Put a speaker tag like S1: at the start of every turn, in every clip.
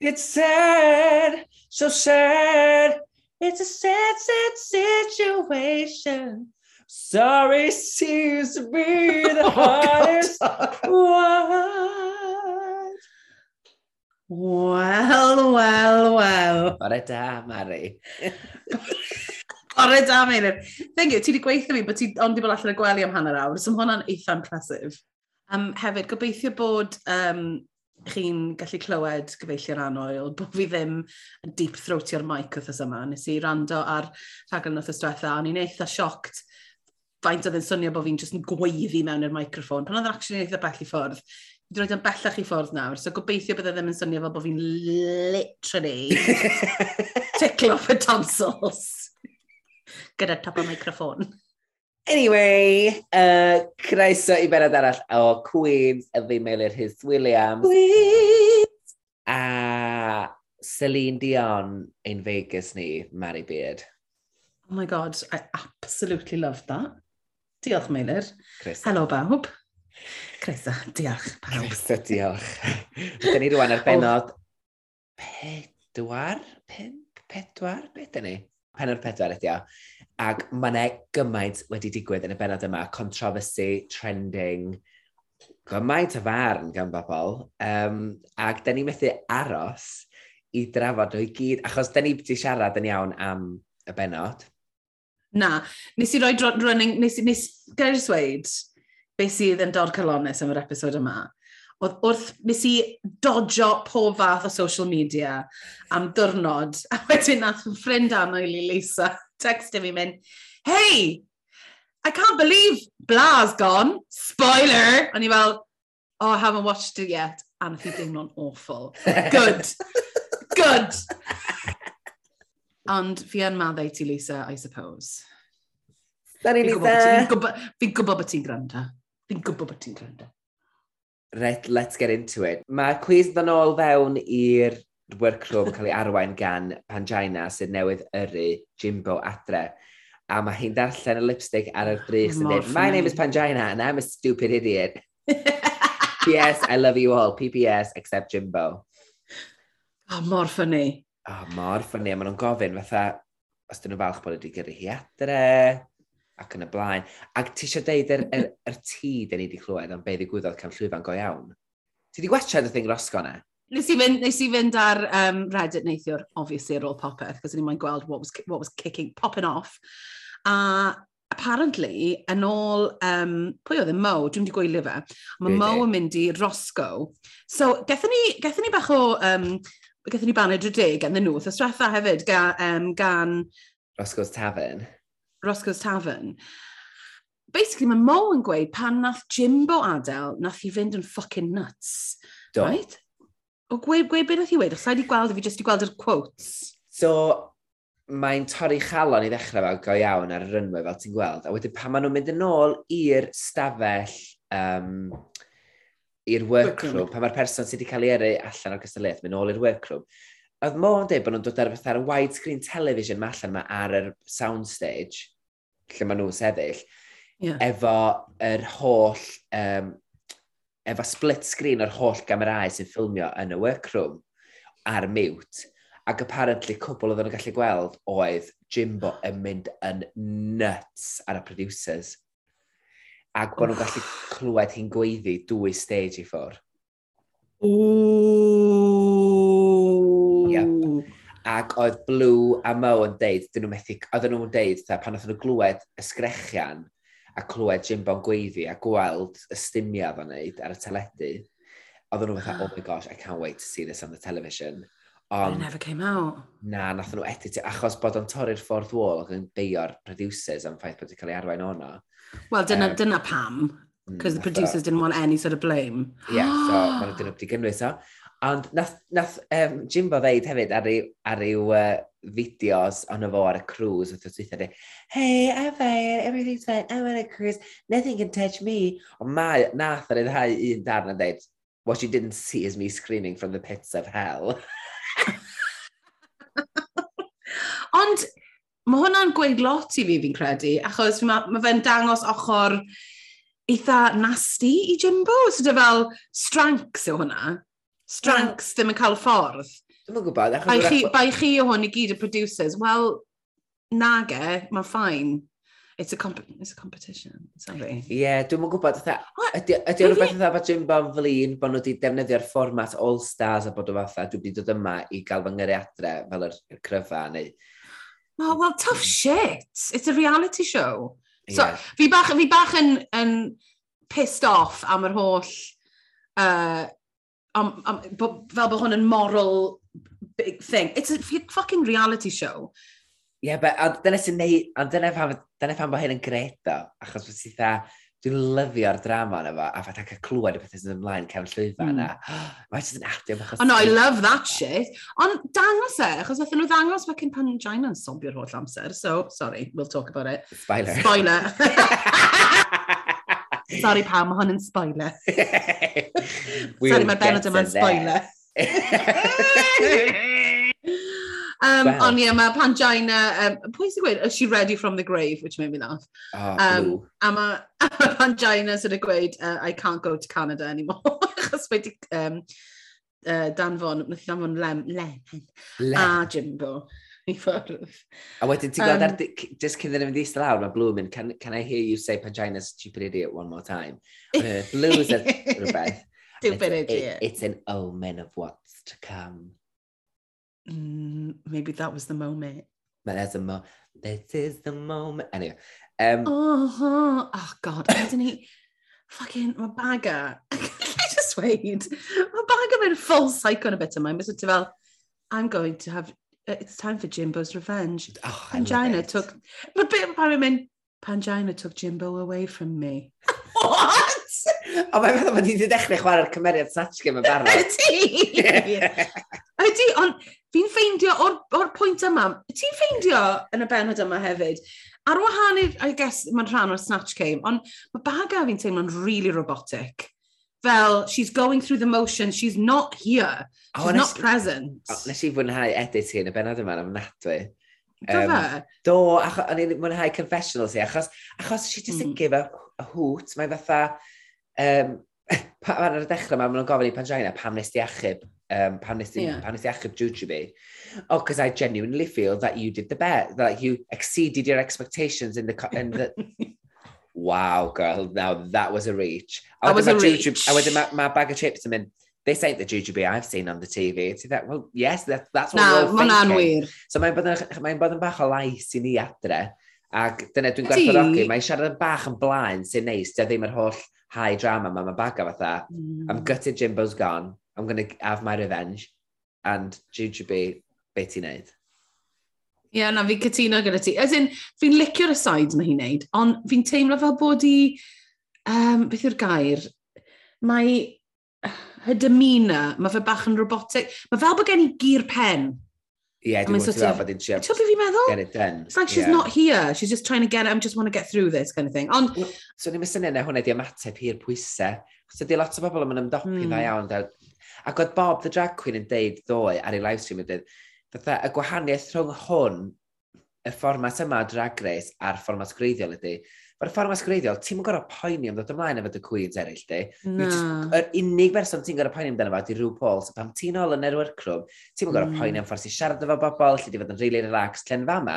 S1: It's sad, so sad. It's a sad, sad situation. Sorry seems to be the
S2: oh,
S1: hardest one.
S2: Wel, wel, wel.
S1: Bore da, Mari.
S2: Bore da, Meilir. Thank you, ti wedi gweithio fi, bod ti ond wedi bod allan y gwely am hanner awr, so mae hwnna'n eitha impressive. Um, hefyd, gobeithio bod um, chi'n gallu clywed gyfeillio'r anoel, bod fi ddim yn deep throatio'r mic wrth yma. Nes i rando ar rhaglen wrth ystwetha, o'n i'n eitha sioct faint oedd yn swnio bod fi'n jyst yn gweiddi mewn i'r microffon. Pan oedd yn actually eitha bell i ffwrdd, dwi'n rhaid yn bellach i ffwrdd nawr, so gobeithio bydde ddim yn swnio fel bod fi'n literally tickle off y tonsils gyda top o microffon.
S1: Anyway, uh, croeso i benod arall o Queens, y fi Meilir Hys Williams. Queens! A Celine Dion in Vegas ni, Mary Beard.
S2: Oh my god, I absolutely loved that. Diolch Meilir.
S1: Croeso.
S2: Helo bawb. Croeso, diolch pawb.
S1: Croeso, diolch. Dyna ni rwan ar benod oh. pedwar, Pimp? pedwar, beth ni? penod pedwar ydi o. Ac mae yna gymaint wedi digwydd yn y benod yma, controversy, trending, gymaint o farn gan bobl. Um, ac da ni methu aros i drafod nhw i gyd, achos da ni wedi siarad yn iawn am y benod.
S2: Na, nes i roi running, nes i, nes, gael gair sweud, beth sydd yn dod calones am yr episod yma oedd wrth mis i dodjo pob fath o social media am diwrnod. A wedyn nath ffrind anoel i Lisa textio fi mynd, Hey, I can't believe Bla's gone. Spoiler! O'n i fel, oh, I haven't watched it yet. A nath i deimlo'n awful. Good. Good. Ond fi yn maddau ti, Lisa, I suppose.
S1: Sorry, Lisa.
S2: Fi'n gwybod, fi gwybod bod ti'n gwrando. Fi'n gwybod bod ti'n gwrando.
S1: Right, let's get into it. Mae cwiz ddan ôl fewn i'r workroom yn cael ei arwain gan Pangina sydd newydd yrru Jimbo adre. A mae hi'n darllen y lipstick ar y brych sy'n dweud, My name is Pangina and I'm a stupid idiot. P.S. I love you all. P.P.S. Except Jimbo.
S2: Oh, mor ffynnu.
S1: Oh, mor ffynnu. A maen nhw'n gofyn fatha, os dyn nhw'n falch bod wedi gyrru hi adre, ac yn y blaen. Ac ti eisiau deud yr, yr, yr tŷ dyn ni wedi clywed am be ddigwyddodd can llwyfan go iawn. Ti wedi gwachad y thing rosgo na?
S2: Nes i fynd, nes i fynd ar um, Reddit neithiwr, obviously, ar ôl popeth, cos ni'n moyn gweld what was, what was kicking, popping off. A apparently, yn ôl, um, pwy oedd y Mo, dwi'n wedi gwylio fe, mae Mo yn mynd i Rosgo. So, gethon ni, gethon ni bach o, um, gethon ni baned y deg yn nhw, thos diwetha hefyd, ga, um, gan...
S1: Rosco's Tavern.
S2: Roscoe's Tavern. Basically, mae Mo yn gweud pan nath Jimbo adael, nath i fynd yn fucking nuts.
S1: Do.
S2: Right? O gweud, gweud beth nath i wedi, Os i gweld, fi jyst i gweld yr quotes.
S1: So, mae'n torri chalon i ddechrau fel go iawn ar y rynwau fel ti'n gweld. A wedyn pan maen nhw'n mynd yn ôl i'r stafell um, i'r workroom, pan mae'r person sydd wedi cael ei yrru allan o'r cystadlaeth, mynd ôl i'r workroom, oedd Mo yn dweud bod nhw'n dod ar fatha'r widescreen television mae allan mae ar yr soundstage lle maen nhw'n sefyll,
S2: yeah.
S1: efo yr holl, um, efo split screen o'r holl gamerau sy'n ffilmio yn y workroom ar mute. Ac apparently cwbl oedden nhw'n gallu gweld oedd Jimbo yn mynd yn nuts ar y producers. Ac bod nhw'n gallu clywed hi'n gweiddi dwy stage i ffwr.
S2: Ooh.
S1: Ac oedd Blue a Mo yn deud, dyn nhw'n methu, oedden nhw'n deud, ta, pan oedden nhw glwed ysgrechian a clywed Jimbo'n gweiddi a gweld y stumia o'n neud ar y teledu, oedden nhw fatha, oh my gosh, I can't wait to see this on the television. Ond,
S2: never came out.
S1: Na, nath nhw edit, achos bod o'n torri'r ffordd wôl ac yn beio'r producers am ffaith bod wedi cael ei arwain o'na.
S2: Wel, dyna,
S1: um,
S2: dyna pam, because the
S1: mm,
S2: producers didn't want any sort of blame.
S1: Yeah, so maen nhw dyn nhw wedi gynnwys o. Ond nath, nath um, Jimbo ddeud hefyd ar ryw, ar ryw uh, fideos ond fo ar y cruise wrth oes weithiau Hey, I'm fine, everything's fine, I'm on a cruise, nothing can touch me. Ond mae, nath ar ddau un darn yn dweud, what you didn't see is me screaming from the pits of hell.
S2: ond mae hwnna'n gweud lot i fi fi'n credu, achos mae ma fe'n dangos ochr eitha nasty i Jimbo. So dy fel stranks yw hwnna stranks ddim yn cael ffordd.
S1: Dwi'n yn gwybod.
S2: Bai chi,
S1: e-
S2: bai chi o hwn i gyd y producers, wel, nage, mae'n ffain. It's a, comp it's a competition, sorry.
S1: Ie, dwi'n yn gwybod, ydy o'n rhywbeth fatha bod Jim Bon Flin, bod nhw wedi defnyddio'r fformat All Stars a bod o fatha, dwi wedi dod yma i gael fy nghyriadre fel yr, yr cryfa, neu...
S2: Oh, well, tough shit. It's a reality show. So,
S1: yeah.
S2: fi bach, fi bach yn, yn pissed off am yr holl uh, am, am, bo, fel bod hwn yn moral big thing. It's a fucking reality show.
S1: Ie, yeah, but, a dyna sy'n neud, a dyna pan, dyna pan bod hyn yn gret o, achos bod sy'n dda, dwi'n lyfio'r drama yna fo, a fatha cael clywed y pethau sy'n ymlaen cefn llwyfan mm. Mae'n oh, yn adio achos...
S2: Oh no, I love that shit. Ond dangos e, achos wnaethon nhw ddangos fe cyn pan Gina yn sobio'r holl amser, so, sorry, we'll talk about it.
S1: Spoiler.
S2: Spoiler. Sorry pam, mae hwn yn spoiler.
S1: we'll
S2: Sorry, mae'r benod yma'n spoiler. um,
S1: well.
S2: Ond ie, mae pan Gina, um, pwy sy'n gweud, is she ready from the grave, which made me laugh.
S1: Oh,
S2: um,
S1: ooh.
S2: a mae pan Gina sydd wedi gweud, uh, I can't go to Canada anymore. Achos wedi um, uh, danfon, wnaeth i danfon Lem, Lem,
S1: Lem.
S2: a Jimbo. I ffwrdd.
S1: A wedyn ti'n gweld
S2: Um,
S1: ar, just cyn iddyn nhw mynd i lawr, mae Blue yn can, can I hear you say Pangina's stupid idiot one more time? Uh, Blue's a rhywbeth.
S2: Stupid
S1: It's-
S2: idiot.
S1: It, it's an omen of what's to come.
S2: Mm, maybe that was the moment.
S1: But there's a mo this is the moment. Anyway, um,
S2: Oh, oh God, ydyn ni... Fucking, mae baga. I just wait? Mae baga mewn full psycho yn y bit yma. Mae'n ti fel, I'm going to have... Uh, it's time for Jimbo's revenge.
S1: Oh,
S2: Pangina took, but apparently mynd, Pangina took Jimbo away from me. What?
S1: O, mae'n meddwl bod ni wedi dechrau chwarae'r cymeriad Snatch Game yn barod.
S2: Ydy! Ydy, ond fi'n ffeindio o'r, or pwynt yma, ti'n ffeindio yn y benod yma hefyd, ar wahân, I guess, mae'n rhan o'r Snatch Game, ond mae baga fi'n teimlo'n really robotic fel, she's going through the motions, she's not here,
S1: oh,
S2: she's
S1: oh,
S2: not nes, present.
S1: Oh, nes i fwynhau edit yn y benod yma am nadwy.
S2: Um,
S1: do, o'n i'n mwynhau confessional ti, achos, achos she just
S2: mm.
S1: give a, a hoot, mae fatha, um, pa, ar y dechrau mae nhw'n gofyn i Pangina e, pam nes di achub, um, pam nes di, yeah. pam nes di achub Jujubee. Oh, because I genuinely feel that you did the best, that you exceeded your expectations in the, in the wow, girl, now that was a reach. I
S2: that was a
S1: reach. Jujube,
S2: I
S1: went to my, my bag of chips and then, this ain't the jujube I've seen on the TV. It's that, well, yes, that, that's what
S2: Na,
S1: we're all thinking.
S2: Wir.
S1: So mae'n bod, yn, mae bod yn bach o lais i ni adre. Ac dyna dwi'n gwerthfawrogi, mae'n siarad yn bach yn blaen sy'n neis, dy ddim yr holl high drama mae mae baga fatha.
S2: Mm.
S1: I'm gutted Jimbo's gone, I'm going to have my revenge, and jujube, be ti'n neud?
S2: Ie, yeah, na, fi'n cytuno gyda ti. As in, fi'n licio'r aside mae hi'n neud, ond fi'n teimlo fel bod i... Um, beth yw'r gair? Mae her demeanour, mae fe bach yn robotic. Mae fel bod gen i gyr pen.
S1: Ie, yeah, dwi'n
S2: sort of,
S1: ti'n siarad.
S2: Ti'n fi'n meddwl?
S1: Get it done.
S2: It's like she's
S1: yeah.
S2: not here. She's just trying to get it. I just want to get through this kind of thing. Ond...
S1: So ni'n mysyn yna hwnna di ymateb i'r pwysau. So di lot o bobl yn ymdopi
S2: mm.
S1: dda hmm. iawn. Ac oedd Bob, the drag queen, yn deud ddoe ar ei livestream yn deud, fatha, y gwahaniaeth rhwng hwn, y fformat yma o drag race a'r fformat gwreiddiol ydy, mae'r fformat gwreiddiol, ti'n mwyn gorau poeni am ddod ymlaen efo dy cwyns eraill, di. No. Yr unig berson ti'n gorau poeni amdano fo, ydy rhyw Paul, so pam ti'n ôl yn yr workrwm, ti'n mwyn gorau
S2: mm.
S1: poeni am ffordd sy'n siarad efo bobl, lle di fod yn really relaxed, lle'n fama,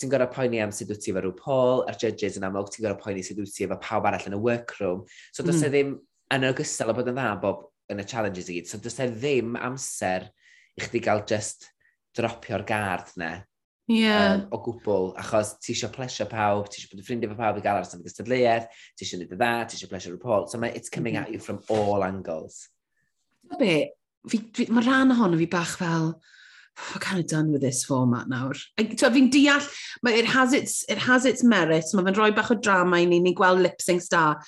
S1: ti'n gorau poeni am sut wyt ti efo rhyw Paul, a'r judges yn amlwg, ti'n gorau poeni sut wyt ti efo pawb arall yn y workroom. So does
S2: e
S1: mm. e ddim yn ogystal o bod yn dda bob yn y challenges i gyd, so does e ddim amser i chdi gael just dropio'r gard ne.
S2: Yeah.
S1: Um, o gwbl, achos ti eisiau plesio pawb, ti eisiau bod yn ffrindiau fo pawb i gael ar ystod y gystadleuaeth, ti eisiau gwneud y dda, ti eisiau plesio report. So mae, it's coming
S2: mm-hmm.
S1: at you from all angles.
S2: Be, fi, fi, mae rhan ohono fi bach fel, oh, kind of done with this format nawr. Fi'n deall, it has its, it has its merits, mae fe'n rhoi bach o drama i ni, ni gweld lip sync star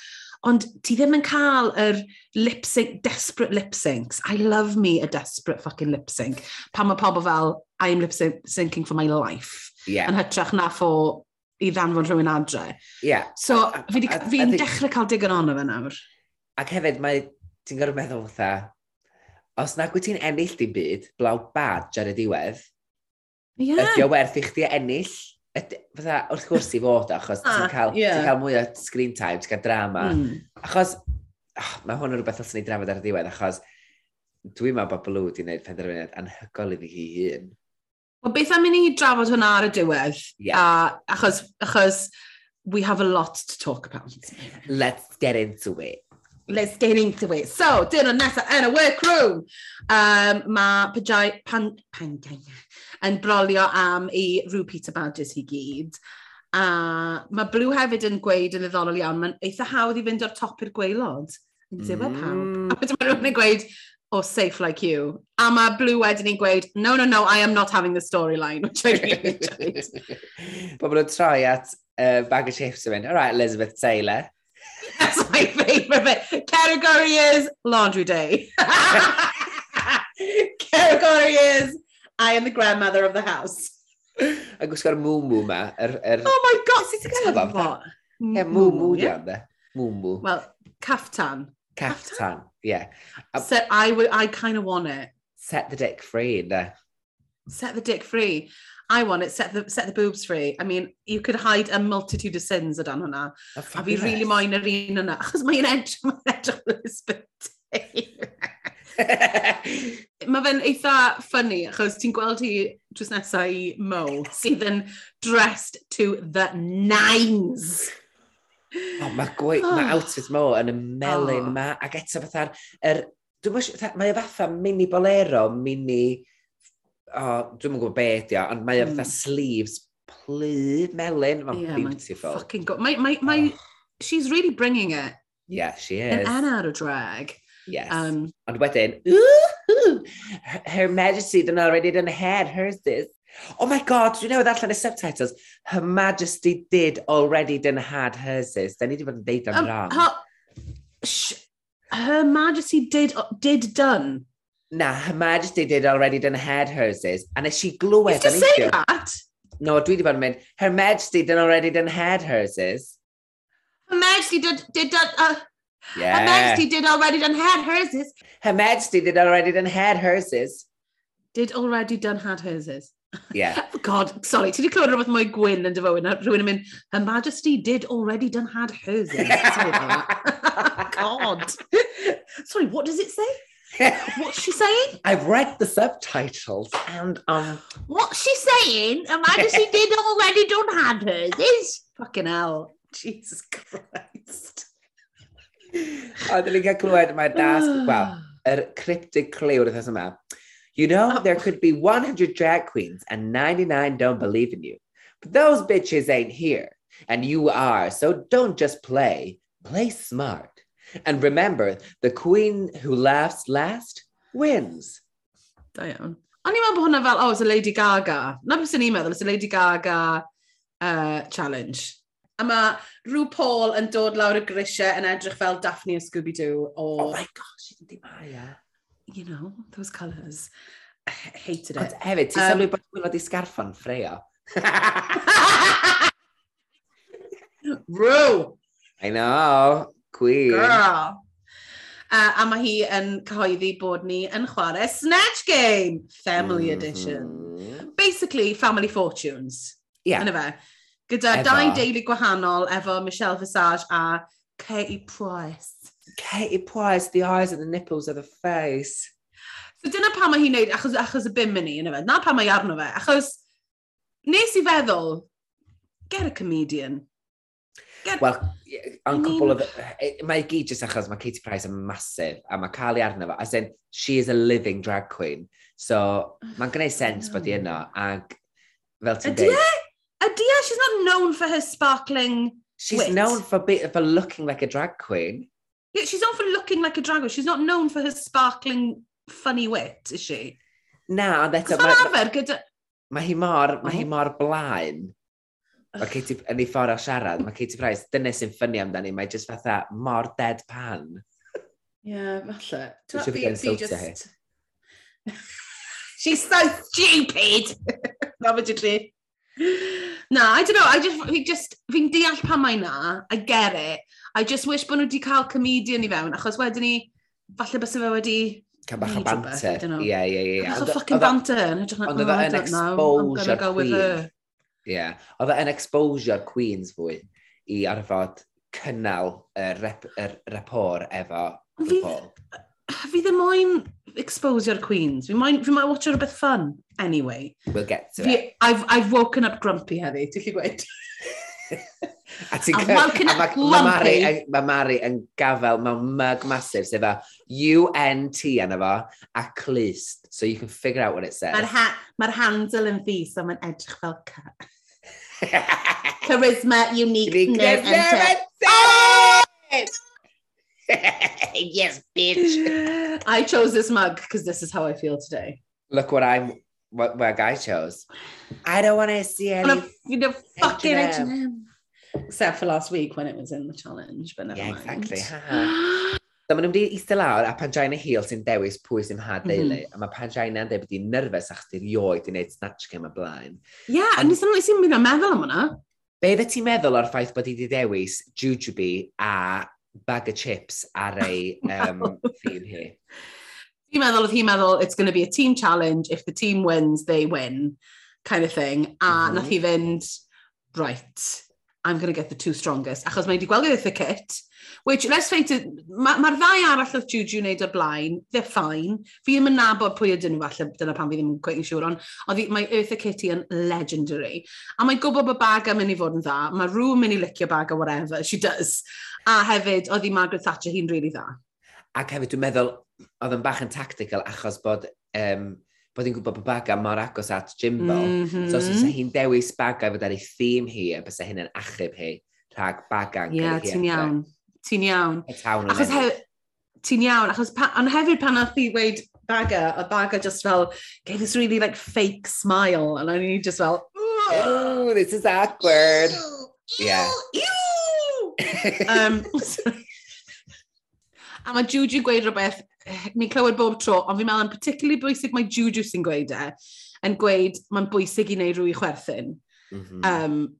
S2: ond ti ddim yn cael yr lip sync, desperate lip syncs. I love me a desperate fucking lip sync. Pan mae pobl fel, I'm am lip syncing for my life.
S1: Yeah.
S2: Yn hytrach na ffo i ddanfod rhywun adre.
S1: Yeah.
S2: So, fi'n
S1: fi
S2: dechrau cael digon ono fe nawr.
S1: Ac hefyd, mae, ti'n gorfod meddwl fatha, os nag wyt ti'n ennill dim byd, blaw badge ar y diwedd,
S2: yeah.
S1: ydy o werth i chdi ennill? Fydda, wrth gwrs i fod, achos
S2: ah,
S1: ti'n cael,
S2: yeah.
S1: ti cael mwy o screen time, ti'n cael drama.
S2: Mm.
S1: Achos, oh, mae hwn yn rhywbeth os ni drafod ar y diwedd, achos dwi'n meddwl bod Blue wedi gwneud penderfyniad anhygol iddi hi hun.
S2: Wel, beth am i ni drafod hwnna ar y diwedd?
S1: Yeah.
S2: A, achos, achos, we have a lot to talk about.
S1: Let's get into it
S2: let's get into it. So, dyn dyna nesaf yn y workroom. Um, mae Pajai pan, pan, yn brolio am i rhyw Peter Badges i gyd. A mae Blue hefyd yn gweud yn ddiddorol iawn, mae'n eitha hawdd i fynd o'r top i'r gweilod. Yn ddiwa pawb. Mm. A wedyn mae rhywun yn gweud, oh, safe like you. A mae Blue wedyn yn gweud, no, no, no, I am not having the storyline, which I really enjoyed.
S1: Pobl yn troi at uh, bag of chips yn mynd, all right, Elizabeth Taylor.
S2: That's my favorite bit. Category is laundry day. Category is I am the grandmother of the house.
S1: A gwisgo'r mwmw ma. Er, er...
S2: Oh my god, sut ti'n gael fo?
S1: Ie, mwmw di am de. Mwmw.
S2: Wel, caftan.
S1: Caftan, ie.
S2: So I, I kind of want it.
S1: Set the dick free, de.
S2: Set the dick free. I want it, set the, set the boobs free. I mean, you could hide a multitude of sins o dan hwnna. A fi really moyn yr un yna, achos mae'n edrych, mae'n edrych yn ysbyty. Mae fe'n eitha ffynnu, achos ti'n gweld hi drws nesaf i Mo, sydd yn dressed to the nines.
S1: Oh, mae gwy, oh. mae ah. outfit Mo yn y melyn oh. ma, ac eto fatha'r, er, dwi'n mwyn, mae o fatha mini bolero, mini oh, dwi'n gwybod be ydi o, ond mae mm. fatha sleeves plu melyn, mae'n yeah, beautiful.
S2: Fucking go my, my, my, oh. She's really bringing it.
S1: Yeah, she is.
S2: And out of drag.
S1: Yes. Um, ond wedyn, ooh, her, her majesty done already done had hers this. Oh my god, dwi'n newid allan y subtitles. Her majesty did already done had hers this. Da ni wedi bod yn deud am um, wrong.
S2: Her, her majesty did, did done.
S1: Na, Her Majesty did already done had hers is. A nes i glywed...
S2: Did you say that?
S1: No, dwi wedi bod yn mynd, Her Majesty did already done had hers is.
S2: Her Majesty did, did done... Uh, yeah. Her Majesty did already done had hers is.
S1: Her Majesty did already done had hers is.
S2: Did already done had hers is.
S1: Yeah.
S2: God, sorry, Did ti wedi clywed rhywbeth mwy gwyn yn dyfywyn, rhywun yn mynd, Her Majesty did already done had hers is. Sorry about that. God. Sorry, what does it say? What's she saying?
S1: I've read the subtitles and um.
S2: What's she saying? Her Majesty did already done had hers. Is fucking hell. Jesus Christ.
S1: A dyn ni'n cael clywed mae'r das, well, yr cryptic clue wrthas yma. You know, there could be 100 drag queens and 99 don't believe in you. But those bitches ain't here. And you are, so don't just play. Play smart. And remember, the queen who laughs last wins.
S2: Da iawn. O'n i'n meddwl bod hwnna fel, oh, it's a Lady Gaga. Na beth sy'n i'n meddwl, it's a Lady Gaga uh, challenge. A mae rhyw Paul yn dod lawr y grisiau yn edrych fel Daphne a Scooby-Doo
S1: o... Oh my gosh, she didn't Maya. E.
S2: You know, those colours. I hated it.
S1: Ond hefyd, ti'n um, sylwi bod hwnna wedi sgarffon ffreio?
S2: Rw!
S1: I know. Queen.
S2: Girl. Uh, a mae hi yn cyhoeddi bod ni yn chwarae Snatch Game, Family mm -hmm. Edition. Basically, Family Fortunes.
S1: Yeah.
S2: Yna fe. Gyda efo. dau deulu gwahanol efo Michelle Visage a Katie Price.
S1: Katie Price, the eyes and the nipples of the face.
S2: So dyna pa mae hi'n neud, achos, achos y bim yn ni, yna fe. Na pa mae arno fe, achos nes i feddwl, get a comedian.
S1: Wel, yn cwbl o... E, e, mae gyd jyst achos mae Katie Price yn masif, a mae Carly arno fo. As in, she is a living drag queen. So, mae'n gwneud sens bod i yno, ac fel ti'n
S2: dweud... E? Ydy e? She's not known for her sparkling
S1: She's wit. known for, be, for looking like a drag queen.
S2: Yeah, she's known for looking like a drag queen. She's not known for her sparkling funny wit, is she?
S1: Na,
S2: ond eto... Cos arfer gyda...
S1: Mae hi mor, mae hi mm-hmm. mor blaen Mae Katie, yn ei ffordd o siarad, mae Katie Price, dyna sy'n ffynnu amdani, mae jyst fatha mor deadpan.
S2: Ie, yeah, falle. Dwi'n siŵr bod yn just... She's so stupid! Na, fe dwi Na, I don't know, I just, fi just, fi'n deall pan mae na, I get it. I just wish bod nhw wedi cael comedian i fewn, achos wedyn ni, falle bys fe wedi...
S1: Cael bach o banter. Ie, ie, ie.
S2: Bach o fucking banter.
S1: Ond oedd e'n oh, exposure queen. Ie. Yeah. Oedd e'n exposure Queens fwy i arfod cynnal y, rep, y repor efo fi, Paul.
S2: Fi ddim moyn exposure Queens. Fi moyn, fi moyn watch rhywbeth fun, anyway.
S1: We'll get to
S2: fi,
S1: it.
S2: I've, I've woken up grumpy heddi, ti'n lli gweud?
S1: A ti'n
S2: I'm
S1: cael-
S2: woken
S1: a
S2: up
S1: ma- ma' Mari Ma' Mari yn gafel mewn mug massive, sef a UNT yna fo, a clust, so you can figure out what it says.
S2: Mae'r ha ma handle yn fi, so mae'n edrych fel ca. Charisma, uniqueness, and
S1: yes, bitch.
S2: I chose this mug because this is how I feel today.
S1: Look what I'm, what, what I chose. I don't want to see
S2: On
S1: any...
S2: a, you know, fucking
S1: H&M.
S2: Except for last week when it was in the challenge, but never
S1: yeah,
S2: mind.
S1: exactly. so maen nhw'n wedi eistedd lawr a Pangina Hill sy'n dewis pwy sy'n had mhm. deulu. Mm -hmm. A mae Pangina yn dweud bod hi'n nyrfes achos ti'n rioed i wneud snatch game y blaen.
S2: Ie, yeah, a nes ymlaen sy'n mynd am meddwl am hwnna.
S1: Be dde ti'n meddwl o'r ffaith bod hi wedi dewis Jujubee a bag of chips ar ei um, theme hi?
S2: Fi'n meddwl oedd hi'n meddwl it's going to be a team challenge, if the team wins, they win, kind of thing. A
S1: mm -hmm.
S2: nath hi fynd, right, I'm going to get the two strongest. Achos mae wedi gweld gyda'r kit, which, let's face it, mae'r ma, ma ddau arall oedd Juju wneud o'r blaen, they're fine. Fi ddim yn nabod pwy ydyn nhw falle, dyna pan fi ddim yn quite yn siŵr, ond ond mae Eartha Kitty yn legendary. A mae'n gwybod bod Baga mynd i fod yn dda, mae rhywun mynd i licio Baga, whatever, she does. A hefyd, oedd hi Margaret Thatcher hi'n really dda.
S1: Ac hefyd, dwi'n meddwl, oedd yn bach yn tactical achos bod um, bod hi'n gwybod bod baga mor agos at Jimbo.
S2: Mm -hmm.
S1: So os so, mm-hmm. hi'n dewis baga fod ar ei theme hi, a bys hyn yn achub hi rhag baga.
S2: Ie,
S1: yeah,
S2: ti'n iawn. Ti'n iawn. Achos he, ti'n iawn, achos pa, ond hefyd pan nath i weid baga, a baga just fel, gave this really like fake smile, and I need just fel,
S1: Ooh, this is awkward. Ew, yeah.
S2: Ew, um, sorry. a mae Juju gweud rhywbeth ni'n clywed bob tro, ond fi'n meddwl yn particularly bwysig mae Juju sy'n gweud e, yn gweud mae'n bwysig i wneud rwy chwerthin.
S1: Mm -hmm.
S2: um,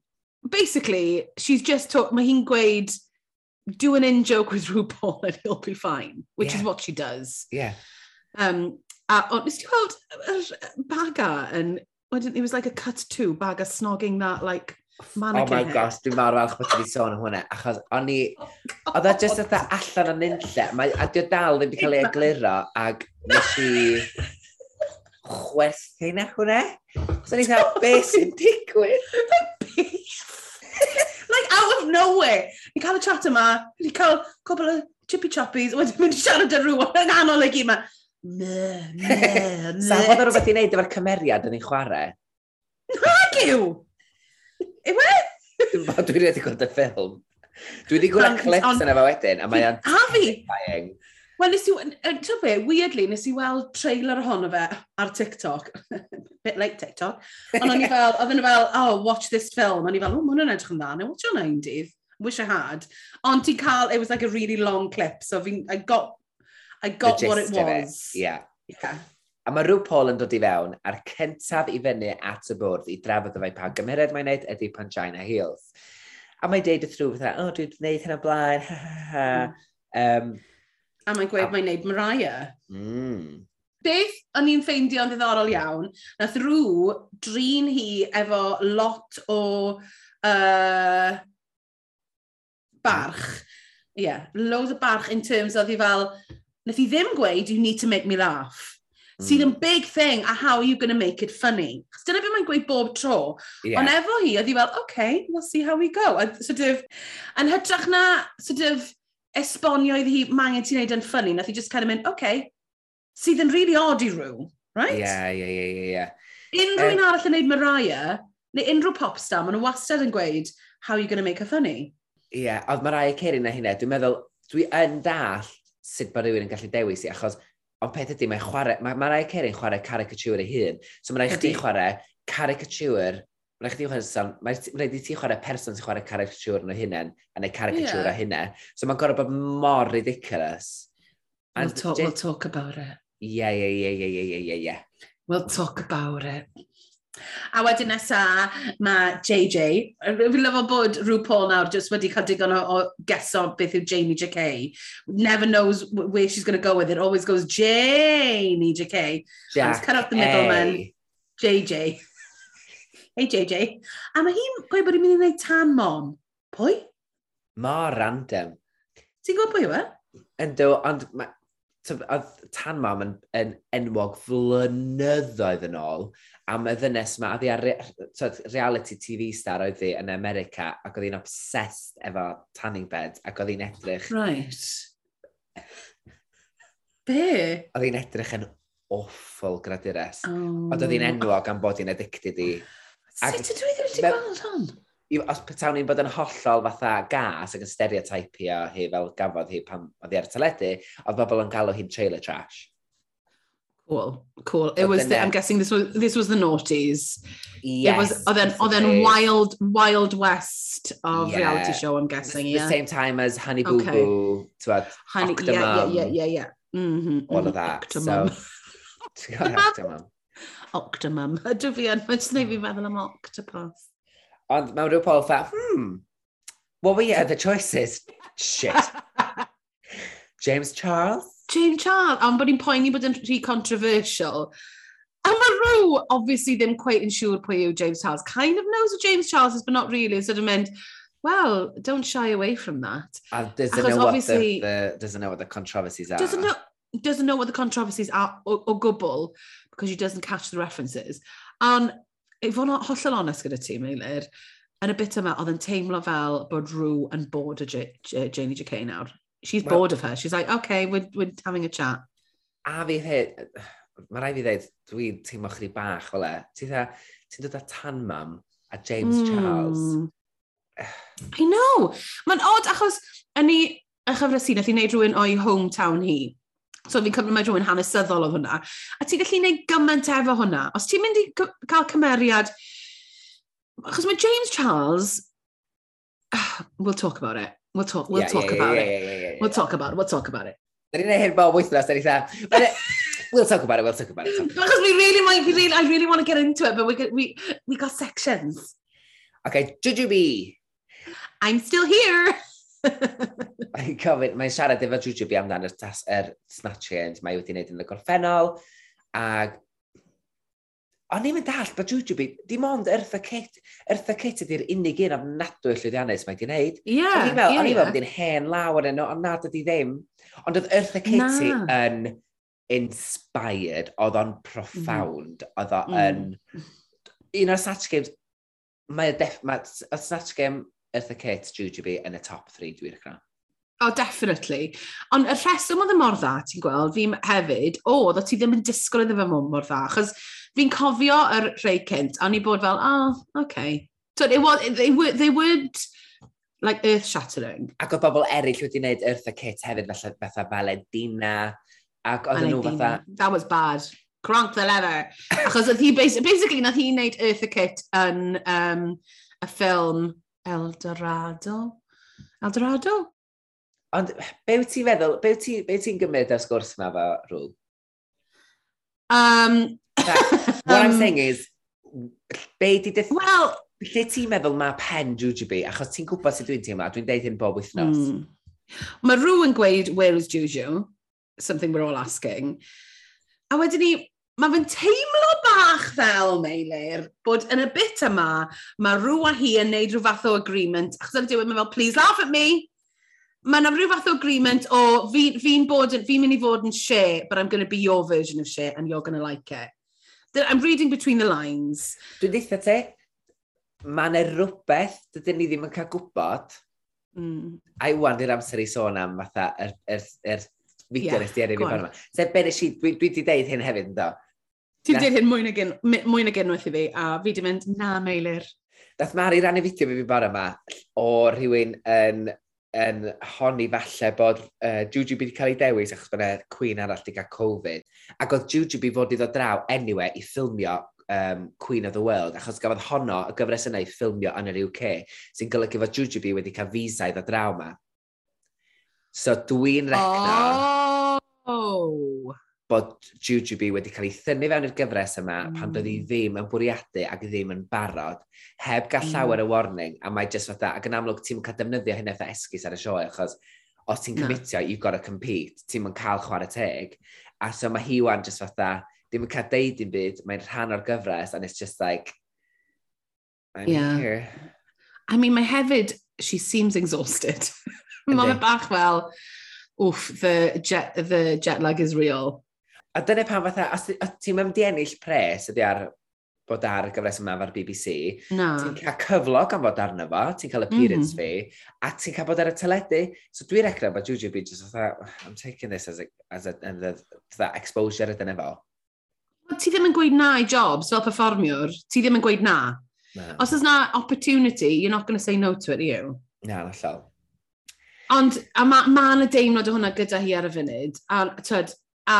S2: basically, she's just talk, mae hi'n gweud, do an in-joke with RuPaul and he'll be fine, which
S1: yeah.
S2: is what she does.
S1: Yeah.
S2: Um, a, o, nes ti weld yr baga yn, it was like a cut to, baga snogging that like
S1: Man
S2: oh
S1: my
S2: head.
S1: gosh, dwi'n mawr falch bod ti'n sôn am hwnna, achos o'n i... Oh oedd e jyst oedd allan o'n unlle, a dio dal ddim wedi cael ei egluro, ac nes i chwerthu'n ar hwnna. So ni'n cael, be sy'n digwydd?
S2: like, out of nowhere. Ni cael y chat yma, Ni cael cwbl o chippy choppies, wedyn mynd i siarad â rhywun yn anol i gyd yma. Me, me, me.
S1: Sa, fod o rhywbeth i wneud efo'r cymeriad yn ei chwarae?
S2: Nag yw!
S1: Yw e? Dwi wedi gweld y ffilm. Dwi wedi gweld clips yna fe wedyn, a mae'n...
S2: A fi! Wel, nes i, ti'n be, weirdly, nes i weld trailer ohono fe ar TikTok. Bit like TikTok. Ond o'n i fel, oedd yn fel, oh, watch this film. O'n i fel, oh, ma hwnna'n edrych yn dda, neu watch o'n ein dydd. Wish I had. Ond ti'n cael, it was like a really long clip, so I got, I got what it was. It.
S1: Yeah.
S2: Yeah.
S1: A mae rhyw Paul yn dod i fewn a'r cyntaf i fyny at y bwrdd i drafod y fe pa gymeriad mae'n neud ydy Pangina Heels. A mae'n deud y thrw fatha, o, oh, dwi'n gwneud hyn o blaen, ha, ha, ha. Um,
S2: a mae'n gweud a... mae'n neud Mariah.
S1: Mm.
S2: Beth o'n i'n ffeindio'n ddiddorol iawn, nath rhyw drin hi efo lot o uh, barch. Ie, yeah, loads o barch in terms oedd hi fel, nath hi ddim gweud, you need to make me laugh sydd hmm. yn big thing, a how are you going to make it funny? Chos dyna beth mae'n gweud bob tro.
S1: Yeah.
S2: Ond efo hi, oedd hi fel, okay, we'll see how we go. A sort of, yn hytrach na, sort of, esbonio iddi hi, mae angen ti'n neud yn ffynnu, nath hi just kind of mynd, okay, sydd yn really odd i rhyw, right?
S1: Yeah, yeah, yeah, yeah, yeah.
S2: Unrhyw um, arall yn neud Mariah, neu unrhyw popstar, maen nhw wastad yn gweud, how are you going to make her funny?
S1: Ie, yeah, oedd Mariah Carey na hynna, dwi'n meddwl, dwi yn dall sut bod rhywun yn gallu dewis i, achos ond peth ydy, mae chwarae, mae, mae rai Cerin chwarae caricature ei hun. So mae rai chdi chwarae caricature, mae rai chdi chwarae sound, mae rai di ti chwarae person sy'n chwarae caricature yn o hunain, a neu caricature yeah. o hunain. So mae'n gorau bod mor ridiculous. And
S2: we'll,
S1: talk,
S2: we'll talk about it.
S1: Yeah, yeah, yeah, yeah, yeah, yeah, yeah.
S2: We'll talk about it. A wedyn nesa, mae JJ, fi'n lyfo bod rhyw Paul nawr jyst wedi cael digon o, o geso beth yw Jamie JK. Never knows where she's going to go with it, always goes Jamie JK. Jack Let's cut off the middle,
S1: man.
S2: JJ. hey JJ. A mae hi'n gweud bod hi'n mynd i wneud tan mom. Pwy?
S1: Ma random.
S2: Ti'n gwybod pwy yw e?
S1: Ynddo, ond oedd tan mam yn, yn enwog flynyddoedd yn ôl, am y ddynes yma, oedd hi ar re, tyd, reality TV star oedd hi yn America, ac oedd hi'n obsessed efo tanning bed, ac oedd hi'n edrych...
S2: Right. Be?
S1: Oedd hi'n edrych yn awful gradures.
S2: Oh.
S1: Ond oedd hi'n enwog am bod hi'n addicted i...
S2: Sut ydw i ddim wedi gweld hon?
S1: Os petawn ni'n bod yn hollol fatha gas ac yn stereotypio hi fel gafodd hi pan oedd hi ar y teledu, oedd bobl yn galw hi'n trailer trash.
S2: Cool, cool. It
S1: So
S2: was, the, I'm guessing this was, this was the noughties.
S1: Yes.
S2: It was, oedd e'n- oedd e'n
S1: definitely.
S2: wild, wild west of
S1: Yeah.
S2: reality show, I'm guessing,
S1: The
S2: yeah.
S1: same time as Honey Boo
S2: Okay.
S1: Boo, twad,
S2: Honey, yeah,
S1: Octomum.
S2: yeah, yeah, yeah, yeah. Mm-hmm,
S1: all of that.
S2: Octomum.
S1: So, Octomum.
S2: Octomum. Ydw fi yn, mae'n sneu fi feddwl am octopus.
S1: Ond mewn rhyw pol fa, hmm, what were your other choices? Shit. James Charles?
S2: James Charles, am bod ni'n poeni bod yn rhy controversial. A mae rhyw, obviously, ddim quite yn siŵr pwy yw James Charles. Kind of knows who James Charles is, but not really. So dwi'n mynd, well, don't shy away from that.
S1: And doesn't
S2: Achos
S1: know what the, the, doesn't know what the controversies are.
S2: Doesn't know, doesn't know what the controversies are o, o gwbl, because he doesn't catch the references. And i fod yn hollol honest gyda ti, Meilir, yn y bit yma, oedd yn teimlo fel bod rhyw yn bod y Janie J.K. nawr she's
S1: well,
S2: bored of her. She's like, okay, we're, we're having a chat.
S1: A fi hyd, mae rai fi ddweud, dwi'n teimlo chdi bach ole. Ti'n le. Ti'n dod â tan mam a James
S2: mm. Charles. I know. Mae'n odd achos yn ni, y chyfres sy'n nath i wneud rhywun o'i hometown hi. So fi'n cymryd mae rhywun hanesyddol o hwnna. A ti'n gallu gwneud gymaint efo hwnna. Os ti'n mynd i cael cymeriad... Achos mae James Charles... We'll talk about it. We'll talk, we'll
S1: yeah,
S2: talk
S1: yeah,
S2: about
S1: yeah,
S2: it. We'll talk about it. We'll talk about it.
S1: Da ni'n hyn bob wythnos, da ni dda. E, we'll talk about it, we'll talk about it.
S2: Because we really want, we really, I really want to get into it, but we, we, we got sections.
S1: Okay, Jujubee.
S2: I'm still here.
S1: Mae'n cofyn, mae'n siarad efo Jujubee amdan yr, tas, yr snatch challenge mae e wedi wneud yn y gorffennol, ac O'n i'n mynd all, bod Jujubi, dim ond Eartha Kitt, Eartha Kitt ydy'r unig un ofnadwy llwyddiannus mae'n di wneud.
S2: Ie, yeah,
S1: ie. So, yeah, o'n i'n meddwl bod hi'n hen lawr yno, ond nad ydi ddim. Ond oedd Eartha Kitty yn inspired, oedd o'n profound, mhm. oedd o'n...
S2: Mm.
S1: Un o'r Snatch Games, mae y def... Mae, Snatch Game, Eartha Kitt, Jujubi yn y top 3 dwi'n cran.
S2: Oh, definitely. Ond y rheswm oedd y mor dda, ti'n gweld, fi hefyd, o, oh, dda ti ddim yn disgwyl iddo fe mor dda, achos fi'n cofio yr rhai cynt, a ni bod fel, oh, okay. So, it was, they were, they would, like, earth-shattering.
S1: Ac oedd bobl eraill wedi gwneud Eartha Kit hefyd, felly fatha Valentina, ac oedd nhw fatha...
S2: That was bad. Cronk the leather. Achos oedd hi, basically, nath hi wneud Eartha Kit yn um, y ffilm El Dorado. El Dorado?
S1: Ond be wyt ti'n feddwl, be wyt ti'n ti gymryd ar sgwrs yma fo, Rŵl?
S2: Um,
S1: That, what
S2: um, I'm
S1: saying is, be di dyth...
S2: Wel...
S1: Lle ti'n meddwl mae pen Juju? Achos ti'n gwybod sut dwi'n teimlo, dwi'n deud hyn bob wythnos.
S2: Mm. Mae rhyw yn gweud, where is Juju? Something we're all asking. A wedyn ni, mae fe'n teimlo bach fel, Meilir, bod yn y bit yma, mae rhyw a hi yn neud rhyw fath o agreement, achos ar y diwedd mae fel, please laugh at me, mae yna rhyw fath o agreement o fi'n fi, fi bod, fi mynd i fod yn share, but I'm going to be your version of share and you're going to like it. I'm reading between the lines.
S1: Dwi'n deitha te, mae yna rhywbeth dydyn ni ddim yn cael gwybod.
S2: Mm.
S1: A i wan amser i sôn am fatha yr, er, yr, er, yr fideo nes di
S2: ar
S1: un i ffordd. Se ben eisiau, dwi, dwi di deud hyn hefyd ynddo?
S2: do.
S1: Ti'n
S2: dweud hyn mwy na genwaith i fi, a fi di mynd na meilir.
S1: Dath Mari rannu fideo fi fi bore yma o rhywun yn yn honni falle bod uh, Jujube wedi cael ei dewis achos bod yna Queen arall wedi cael Covid. Ac oedd Jujube fod i ddod draw anyway i ffilmio um, Queen of the World, achos gafodd honno y gyfres yna i ffilmio yn yr UK, sy'n golygu fod Jujube wedi cael visa i ddod draw yma. So dwi'n recno...
S2: Oh!
S1: bod Jujubee wedi cael ei thynnu fewn i'r gyfres yma mm. pan doedd byddi
S2: hmm.
S1: ddim yn bwriadu ac ddim yn barod, heb gael
S2: hmm.
S1: llawer mm. y warning, a mae jyst fatha, ac yn amlwg ti'n cael defnyddio hynny fatha esgus ar y sioe, achos os ti'n cymitio, you've got to compete, ti'n mynd cael chwarae teg. A so mae hi wan jyst fatha, ddim yn cael deud dim byd, mae'n rhan o'r gyfres, and it's just like, I'm
S2: yeah.
S1: here.
S2: I mean, mae hefyd, she seems exhausted. mae bach fel, oof, the jet, the jet lag is real.
S1: A dyna pan fatha, os, os ti'n mynd i ennill pres ydi ar bod ar y gyfres yma ar BBC,
S2: no.
S1: ti'n cael cyflog am fod arno fo, ti'n cael appearance
S2: mm -hmm.
S1: fi, a ti'n cael bod ar y teledu. So dwi'n recro bod Juju fi just fatha, I'm taking this as, a, as a, the, that exposure ydyna
S2: fo. Ti ddim yn gweud na i jobs fel performiwr, ti ddim yn gweud na.
S1: No.
S2: Os oes na opportunity, you're not going to say no to it, are you?
S1: Na, no, allol.
S2: Ond, a mae ma yna deimlad o hwnna gyda hi ar y funud, a tyd, a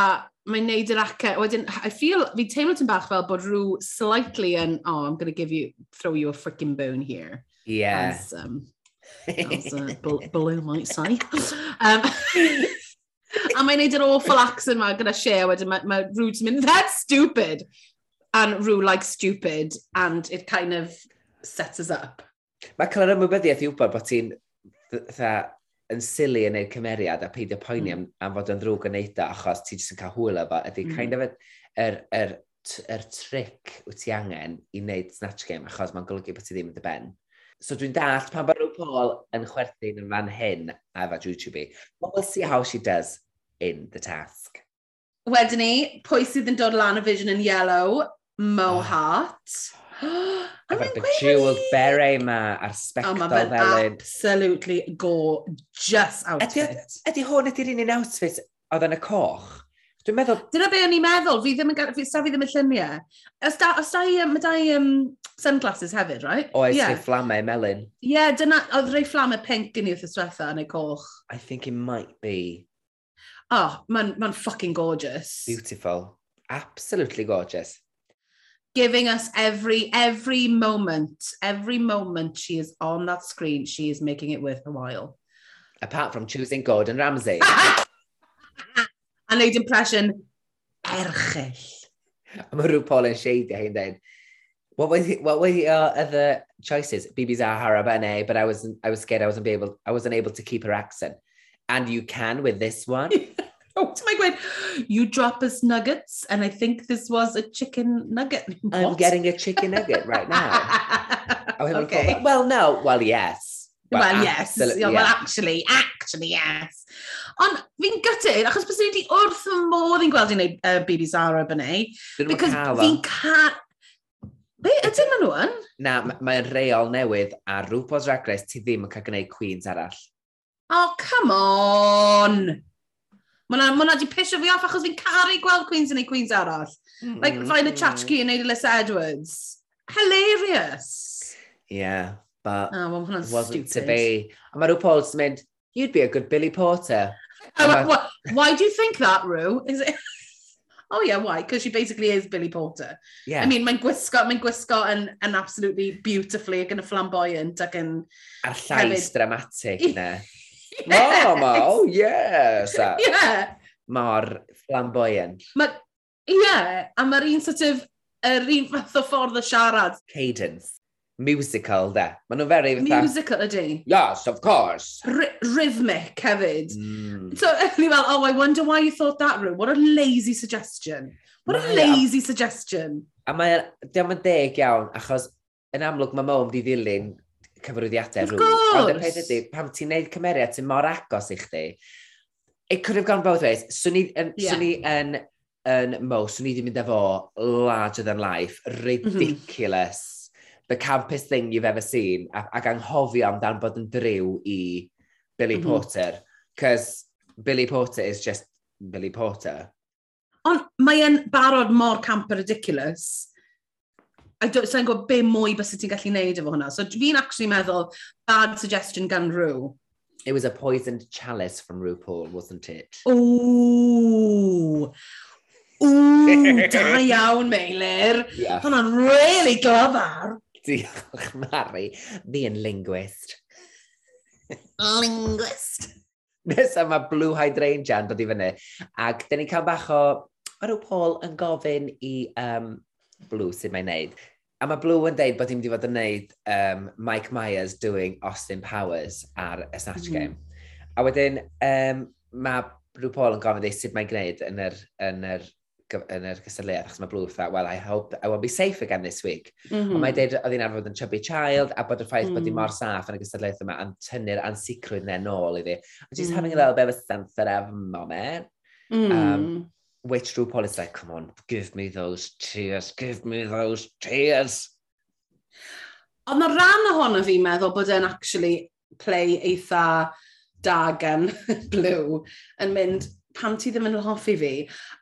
S2: mae'n neud yr acau. Wedyn, I feel, fi teimlo ti'n bach fel bod rhyw slightly yn, oh, I'm going to give you, throw you a freaking bone here.
S1: Yeah.
S2: As, um, as uh, Baloo might say. Um, a mae'n neud yr awful accent ma gyda Shea wedyn, mae ma ti'n mynd, that's stupid! And Rw like stupid, and it kind of sets us up.
S1: Mae cael yr ymwybyddiaeth i wybod bod ti'n yn sili yn neud cymeriad a peidio poeni mm. am, am fod yn ddrwg yn neud o, achos ti jyst yn cael hwyl efo, ydy
S2: mm.
S1: kind of yr, er, yr, er, yr er tric wyt ti angen i wneud snatch game, achos mae'n golygu bod ti ddim yn dy ben. So dwi'n dall pan bod rhyw Paul yn chwerthin yn fan hyn a efo YouTube. Well, we'll see how she does in the task.
S2: Wedyn ni, pwy sydd yn dod lan y vision yn yellow? Mo
S1: oh.
S2: Hart.
S1: Efo'r bejeweled beret ma a'r spectol
S2: oh,
S1: felyn.
S2: absolutely gorgeous outfit.
S1: Ydy, hwn ydy'r un un outfit oedd yn y coch? Dwi'n meddwl...
S2: Dyna be o'n i'n meddwl, fi ddim yn gael, sa fi ddim yn lluniau. Os da, os da i, mae da i um, sunglasses hefyd, right?
S1: Oes,
S2: yeah.
S1: rei fflamau melyn.
S2: Ie, yeah, dyna, oedd rei fflamau pink gen i wrth yswetha yn y coch.
S1: I think it might be.
S2: Oh, mae'n ma, fucking gorgeous.
S1: Beautiful. Absolutely gorgeous
S2: giving us every every moment, every moment she is on that screen, she is making it worth a while.
S1: Apart from choosing Gordon Ramsay.
S2: a wneud impression erchill.
S1: A mae rhyw Paul yn sheidio hi'n dweud, what were, the, what were your uh, other choices? Bibi Zahara bene but I was, I was scared I wasn't, able, I wasn't able to keep her accent. And you can with this one?
S2: Oh, to my gwen, you drop us nuggets, and I think this was a chicken nugget. What?
S1: I'm getting a chicken nugget right now. Oh,
S2: okay.
S1: Well, no. Well, yes.
S2: Well, well
S1: yes.
S2: Yeah. Well, actually, actually, yes. Ond fi'n gutted, achos bys wedi wrth y modd i'n gweld i'n neud uh, Bibi Zara
S1: bynnau.
S2: Because fi'n cael... Be, ydyn maen nhw yn?
S1: Na, mae'n reol newydd a rhywbeth Drag Race ti ddim yn cael gwneud Queens arall.
S2: Oh, come on! Mae hwnna ma wedi pisio fi off achos fi'n caru gweld Queens yn ei Queens arall.
S1: Mm,
S2: like, rhaid y Tchachki yn neud Alyssa Edwards. Hilarious!
S1: Yeah, but
S2: oh, well, it
S1: wasn't
S2: stupid.
S1: to be. A mae rhyw mynd, you'd be a good Billy Porter.
S2: Oh, uh, why do you think that, Rue? Is it... oh yeah, why? Because she basically is Billy Porter.
S1: Yeah.
S2: I mean, mae'n gwisgo, mae'n gwisgo yn, yn absolutely beautifully ac yn y flamboyant ac yn...
S1: A'r llais
S2: hefyd...
S1: dramatic, ne? Mama, oh yes! A,
S2: yeah.
S1: Mor flamboyant.
S2: Ma, yeah, a mae'r un sort of, yr un fath o ffordd o siarad.
S1: Cadence. Musical, de. Maen nhw'n very fatha...
S2: Musical ydy.
S1: Yes, of course.
S2: R rhythmic hefyd.
S1: Mm.
S2: So, ni fel, oh, I wonder why you thought that room. What a lazy suggestion. What
S1: mae a
S2: lazy suggestion.
S1: A mae, diolch yn deg iawn, achos yn amlwg mae mom di ddilyn
S2: cyfrwyddiadau
S1: rhywun. Ond y peth ydy, pam ti'n neud cymeriad sy'n mor agos i chdi, it could have gone both ways. Swn i, yn,
S2: yeah.
S1: swn i yn, yn mo, swn i wedi mynd efo larger than life, mhm. ridiculous, mm -hmm. the campus thing you've ever seen, ac, ac anghofio amdan bod yn driw i Billy
S2: mm -hmm.
S1: Porter. Cos Billy Porter is just Billy Porter.
S2: Ond mae'n barod mor camp ridiculous sa'n gwybod be mwy bys ti'n gallu neud efo hwnna. So fi'n actually meddwl, bad suggestion gan Rhw.
S1: It was a poisoned chalice from RuPaul, wasn't it?
S2: Ooh. Ooh, da iawn, Meilir.
S1: Yeah.
S2: Hwna'n really glyfar.
S1: Diolch, Mari. Fi yn linguist.
S2: linguist.
S1: Nesa mae Blue Hydrangea yn dod i fyny. Ac dyn ni cael bach o... Mae Paul yn gofyn i um, Blue sydd mae'n neud. A mae Blue yn deud bod hi'n mynd i fod yn neud um, Mike Myers doing Austin Powers ar y Snatch
S2: mm.
S1: Game. A wedyn, um, mae Blue Paul yn gofyn ei sut mae'n gwneud yn yr, yn yr yn yr gysylltiad, achos mae Blue fatha, well, I hope I won't be safe again this week.
S2: Mm -hmm.
S1: Ond mhm. mae'n deud oedd hi'n arfer yn chubby child, a bod y ffaith mm -hmm. bod hi
S2: mm.
S1: mor saff yn y gysylltiad yma, a'n tynnu'r ansicrwydd ne'n ôl iddi. And she's
S2: mm -hmm.
S1: having a little bit of a sensitive moment.
S2: Mm.
S1: Um, Wait through Paul is like, come on, give me those tears, give me those tears.
S2: Ond mae rhan ohono fi'n meddwl bod e'n actually play eitha da gan Blue yn mynd, pam ti ddim yn hoffi fi?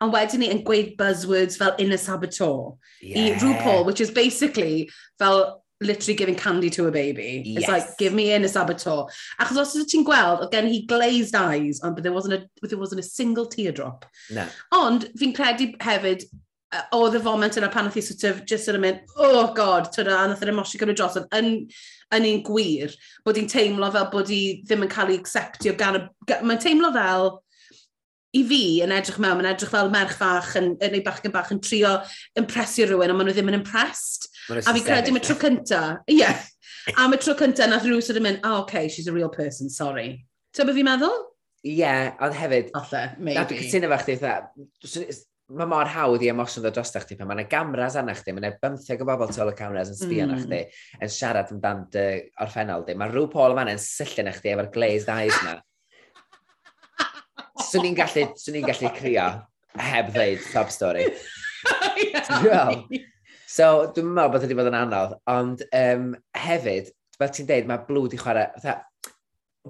S2: Ond wedyn ni yn gweud buzzwords fel inner saboteur yeah. i RuPaul, which is basically fel literally giving candy to a baby.
S1: Yes.
S2: It's like, give me in a saboteur. Achos os ydych ti'n gweld, again, he glazed eyes, ond but there wasn't a, there wasn't a single teardrop.
S1: No.
S2: Ond fi'n credu hefyd, uh, oedd y foment yna pan oedd hi sort of just yn mynd, oh god, twyd a nath yr emosio gyda dros, yn, yn un gwir, bod hi'n teimlo fel bod hi ddim yn cael ei acceptio gan y... Mae'n teimlo fel i fi yn edrych mewn, yn edrych fel merch fach yn, yn ei bachgen bach yn trio impresio rhywun, ond maen nhw ddim yn impressed. A fi credu mae tro cynta, ie, yeah. a mae tro cynta nath rhywun sydd yn mynd, oh, okay, she's a real person, sorry. Ti'n beth fi'n meddwl?
S1: Ie, yeah, ond hefyd...
S2: Olle, maybe.
S1: Na,
S2: dwi'n
S1: cytuno fach chi, mae mor hawdd i emosiwn ddod dros chdi pan mae'n gamras anna chdi, mae'n bymtheg o bobl tol y cameras yn sbio
S2: mm.
S1: chdi, yn siarad yn dan dy orffennol di. Mae rhyw pol fan yn syllu chdi efo'r glazed eyes na. Swn i'n gallu, swn i'n gallu crio heb ddeud top story. so, dwi'n meddwl bod wedi bod yn anodd, ond um, hefyd, fel ti'n deud, mae blw di chwarae, fatha,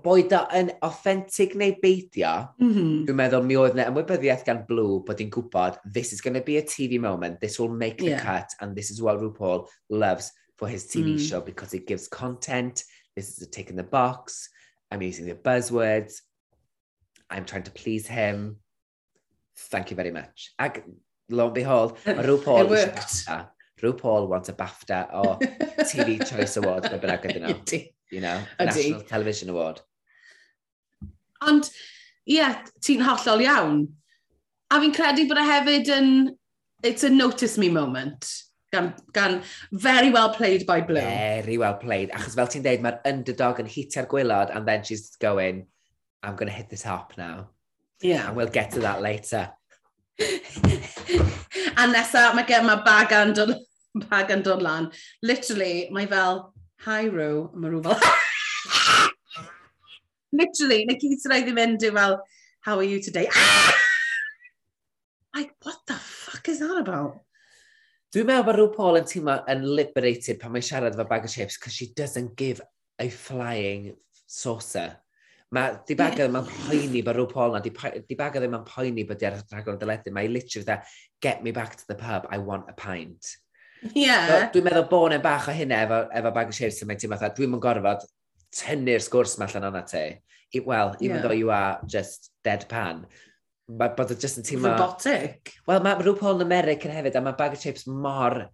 S1: boed o yn authentic neu beidio,
S2: mm -hmm.
S1: dwi'n meddwl mi oedd yna ymwybyddiaeth gan blw bod i'n gwybod, this is going to be a TV moment, this will make the
S2: yeah.
S1: cut, and this is what RuPaul loves for his TV
S2: mm.
S1: show because it gives content, this is a tick in the box, I'm using the buzzwords, I'm trying to please him. Thank you very much. Ac lo and behold, mae rhyw
S2: Paul
S1: eisiau BAFTA. Rhyw Paul wants a BAFTA o TV Choice Award, mae bynnag ydyn nhw. You know, National Television Award.
S2: Ond, ie, yeah, ti'n hollol iawn. A fi'n credu bod e hefyd yn... It's a notice me moment. Gan, gan very well played by Blue.
S1: Very well played. Achos fel ti'n deud, mae'r underdog yn hitio'r gwylod and then she's going, I'm going to hit the top now.
S2: Yeah.
S1: And we'll get to that later.
S2: a nesa, mae gen mae bag yn dod, bag yn dod lan. Literally, mae fel, hi Rw, a mae Rw fel... Literally, na gyd sy'n rhaid i mynd i fel, how are you today? like, what the fuck is that about?
S1: Dwi'n meddwl bod rhyw Paul yn teimlo yn liberated pan mae'n siarad efo bag o chips because she doesn't give a flying saucer. Mae di dibaga ddim yn poeni bod rhyw pol na, dibaga ddim e yn poeni bod di ar rhaglen dyledu. Mae e literally dda, get me back to the pub, I want a pint.
S2: Yeah.
S1: So, dwi'n meddwl bod yn bach o hynna efo, efo bag o shirts yn mynd ti'n fatha, dwi'n mynd gorfod tynnu'r sgwrs ma allan o'na te. Well, even
S2: yeah.
S1: though you are just deadpan, mae bod o just yn teimlo...
S2: Robotic.
S1: Wel, mae rhyw pol yn American hefyd, a mae bag o chips mor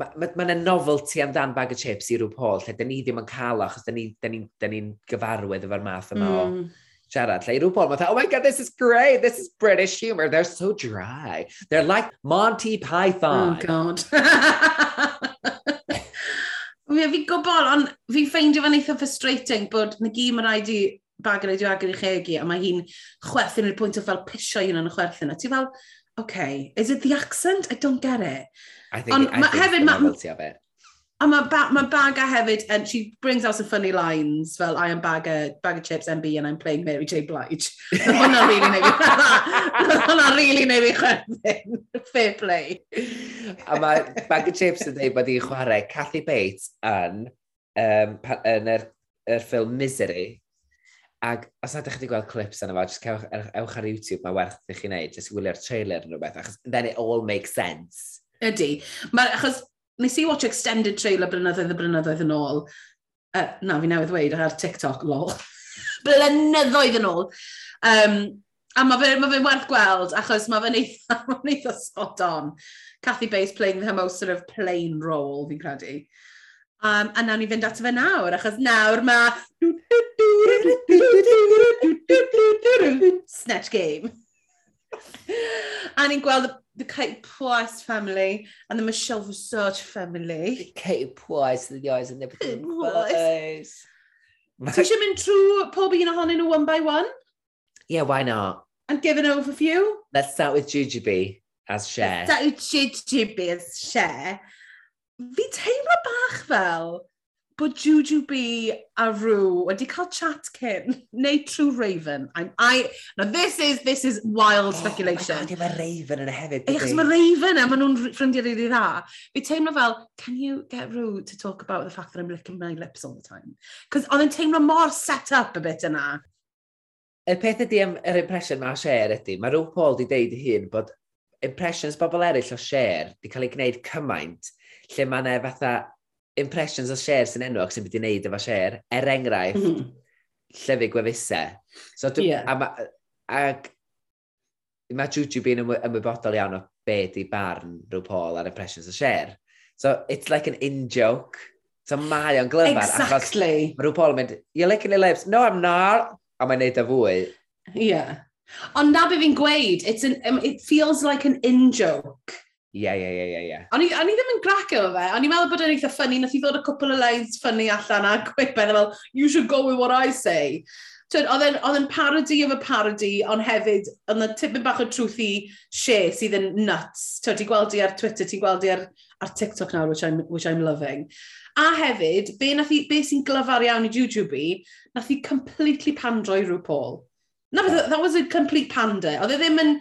S1: mae ma, ma yna novelty amdan bag o chips i rhyw pol, lle da ni ddim yn cael o, achos da ni'n ni, ni, ni gyfarwydd efo'r math yma mm. o
S2: hmm.
S1: siarad. Lle i rhyw pol, mae'n oh my god, this is great, this is British humour, they're so dry. They're like Monty Python.
S2: Oh god. Fi fi gwybod, ond fi ffeindio fan eitha frustrating bod na gyd mae rhaid i bag radio agor i chegi, a mae hi'n chwerthin i'r pwynt o fel pisio hi'n yn y chwerthin. A ti fel, okay, is it the accent? I don't get it.
S1: I think,
S2: Ond
S1: I
S2: ma,
S1: think
S2: hefyd, ma,
S1: of it.
S2: A mae ba ma Baga hefyd, and she brings out some funny lines, fel I am Baga, Baga Chips MB and I'm playing Mary J Blige. Hwna really neu fi Hwna really neu fi chwerthin. Fair play.
S1: a mae Baga Chips yn dweud bod hi'n chwarae Cathy Bates yn, um, yn yr, yr ffilm Misery. Ac os ydych chi wedi gweld clips yna fo, just cewch, ewch ar YouTube, mae werth i chi wneud, just wylio'r trailer yn rhywbeth, achos then it all makes sense.
S2: Ydy. Ma, achos nes i watch extended trailer blynyddoedd y blynyddoedd yn ôl. Uh, na, fi newydd dweud ar TikTok, lol. blynyddoedd yn ôl. Um, a mae fe, ma fe werth gweld, achos mae fe'n eitha, ma eitha spot on. Cathy Bates playing the most sort of plain role, fi'n credu. Um, a nawn ni fynd at fe nawr, achos nawr mae... Snatch Game. a ni'n gweld the Kate Price family and the Michelle Visage family.
S1: The Kate Price, the eyes and everything.
S2: Price. Ti eisiau mynd trwy pob un ohonyn nhw one by one?
S1: Yeah, why not?
S2: And give an overview?
S1: Let's start with Jujubee as share.
S2: Let's start with Jujubee as share. Fi teimlo bach fel, bod Juju B a Rw wedi cael chat cyn, neu true Raven. I'm, I, now this is, this is wild
S1: oh, speculation. Oh mae Raven yna hefyd.
S2: Ie, achos mae Raven e, yna, maen nhw'n ffrindiau rili dda. Fi teimlo fel, can you get Rw to talk about the fact that I'm licking my lips all the time? Cos oedd yn teimlo mor set up a bit yna.
S1: Y peth ydy am yr impression mae share ydy, mae Rhw Paul wedi deud hyn bod impressions bobl eraill o share wedi cael ei gwneud cymaint, lle mae yna fatha impressions o share sy'n enwog sy'n byd i wneud efo share, er enghraifft, mm -hmm. llyfu gwefusau. So, dwi, yeah. a, ma, ag, mae Juju being ymwybodol iawn o be di barn rhyw Paul ar impressions o share. So, it's like an in-joke. So, mae o'n glyfar.
S2: Exactly.
S1: Mae rhyw Paul yn mynd, you're licking your lips. No, I'm not. A mae'n neud y fwy.
S2: Yeah. Ond na be fi'n gweud, it's an, um, it feels like an in-joke.
S1: Ie, ie, ie, ie, ie.
S2: O'n i ddim yn grac efo fe, o'n i'n meddwl bod yn eitha ffynnu, nath i ddod a cwpl o lines ffynnu allan a gwipen, fel, you should go with what I say. Oedd e'n parody of a parody, ond hefyd, oedd yna tipyn bach o trwth i she sydd yn nuts. Ti'n gweld i ar Twitter, ti'n gweld i ar, ar TikTok nawr, which I'm, which I'm loving. A hefyd, be, nath i, be sy'n glyfar iawn i YouTube i, nath i completely pandro i Paul. Na, that, that was a complete pander. Oedd e ddim yn,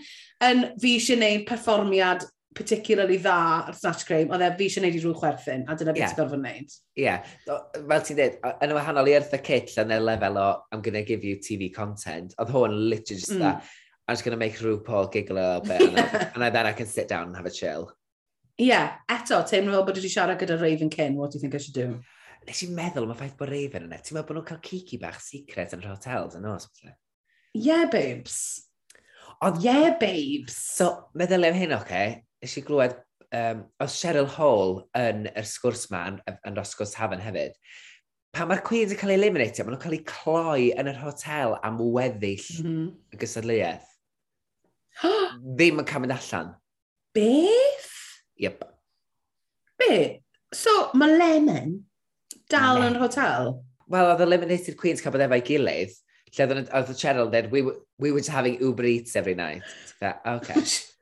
S2: yn fi eisiau gwneud perfformiad particularly dda ar Snatch Cream, oedd e fi eisiau gwneud i rhyw chwerthin, a dyna beth yeah. gorfod wneud.
S1: Ie, yeah. fel ti'n dweud, yn y wahanol i Eartha Kitt yn y lefel o I'm gonna give you TV content, oedd hwn literally just
S2: mm.
S1: that, I'm just gonna make RuPaul giggle a little bit, yeah. and, I, then I can sit down and have a chill.
S2: Ie, yeah. eto, teimlo fel bod wedi siarad gyda Raven King, what do you think I should do?
S1: Nes i'n meddwl am y ffaith bod Raven yna, e. ti'n meddwl bod nhw'n cael kiki bach secret yn yr hotels yn os?
S2: Yeah, babes.
S1: Ond,
S2: yeah, babes.
S1: So, meddwl am hyn, oce, okay? nes i glwed, um, oedd Cheryl Hall yn yr sgwrs ma yn, yn Rosgwrs Hafen hefyd. Pan mae'r Queens yn cael ei eliminatio, e, maen nhw'n cael ei cloi yn yr hotel am weddill
S2: mm
S1: -hmm. y
S2: gysadleuaeth.
S1: Ddim yn cael mynd allan.
S2: Beth?
S1: Yep.
S2: Be? So, mae Lemon dal yn yr hotel?
S1: Wel, oedd eliminated Queens cael bod efo'i gilydd, lle oedd y Cheryl dweud, we, were, we were just having Uber Eats every night. So, okay.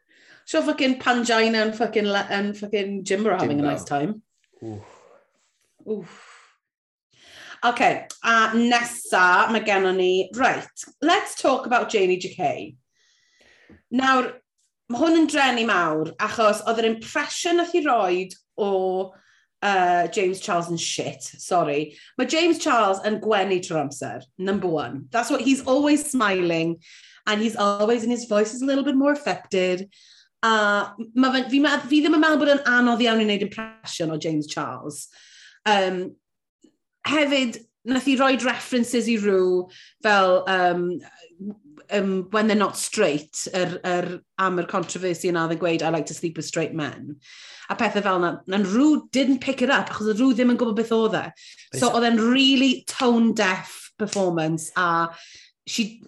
S2: So fucking Pangina and fucking, and fucking Jim are having Jim
S1: a
S2: nice time.
S1: Oof.
S2: Oof. Okay, a nesa mae gennym ni, right, let's talk about Janie J.K. Nawr, mae hwn yn drenu mawr, achos oedd yr impression oedd hi roed o uh, James Charles yn shit, sorry. Mae James Charles yn gwenu trwy'r amser, number one. That's what, he's always smiling, and he's always, and his voice is a little bit more affected. A ma fe, fi, ma, fi ddim yn meddwl bod yn anodd iawn i wneud impression o James Charles. Um, hefyd, nath i roed references i rhyw fel um, um, when they're not straight, er, er, am yr controversy yna oedd yn gweud, I like to sleep with straight men. A pethau fel yna, na'n rhyw didn't pick it up, achos oedd rhyw ddim yn gwybod beth oedd e. So oedd e'n really tone-deaf performance, a she,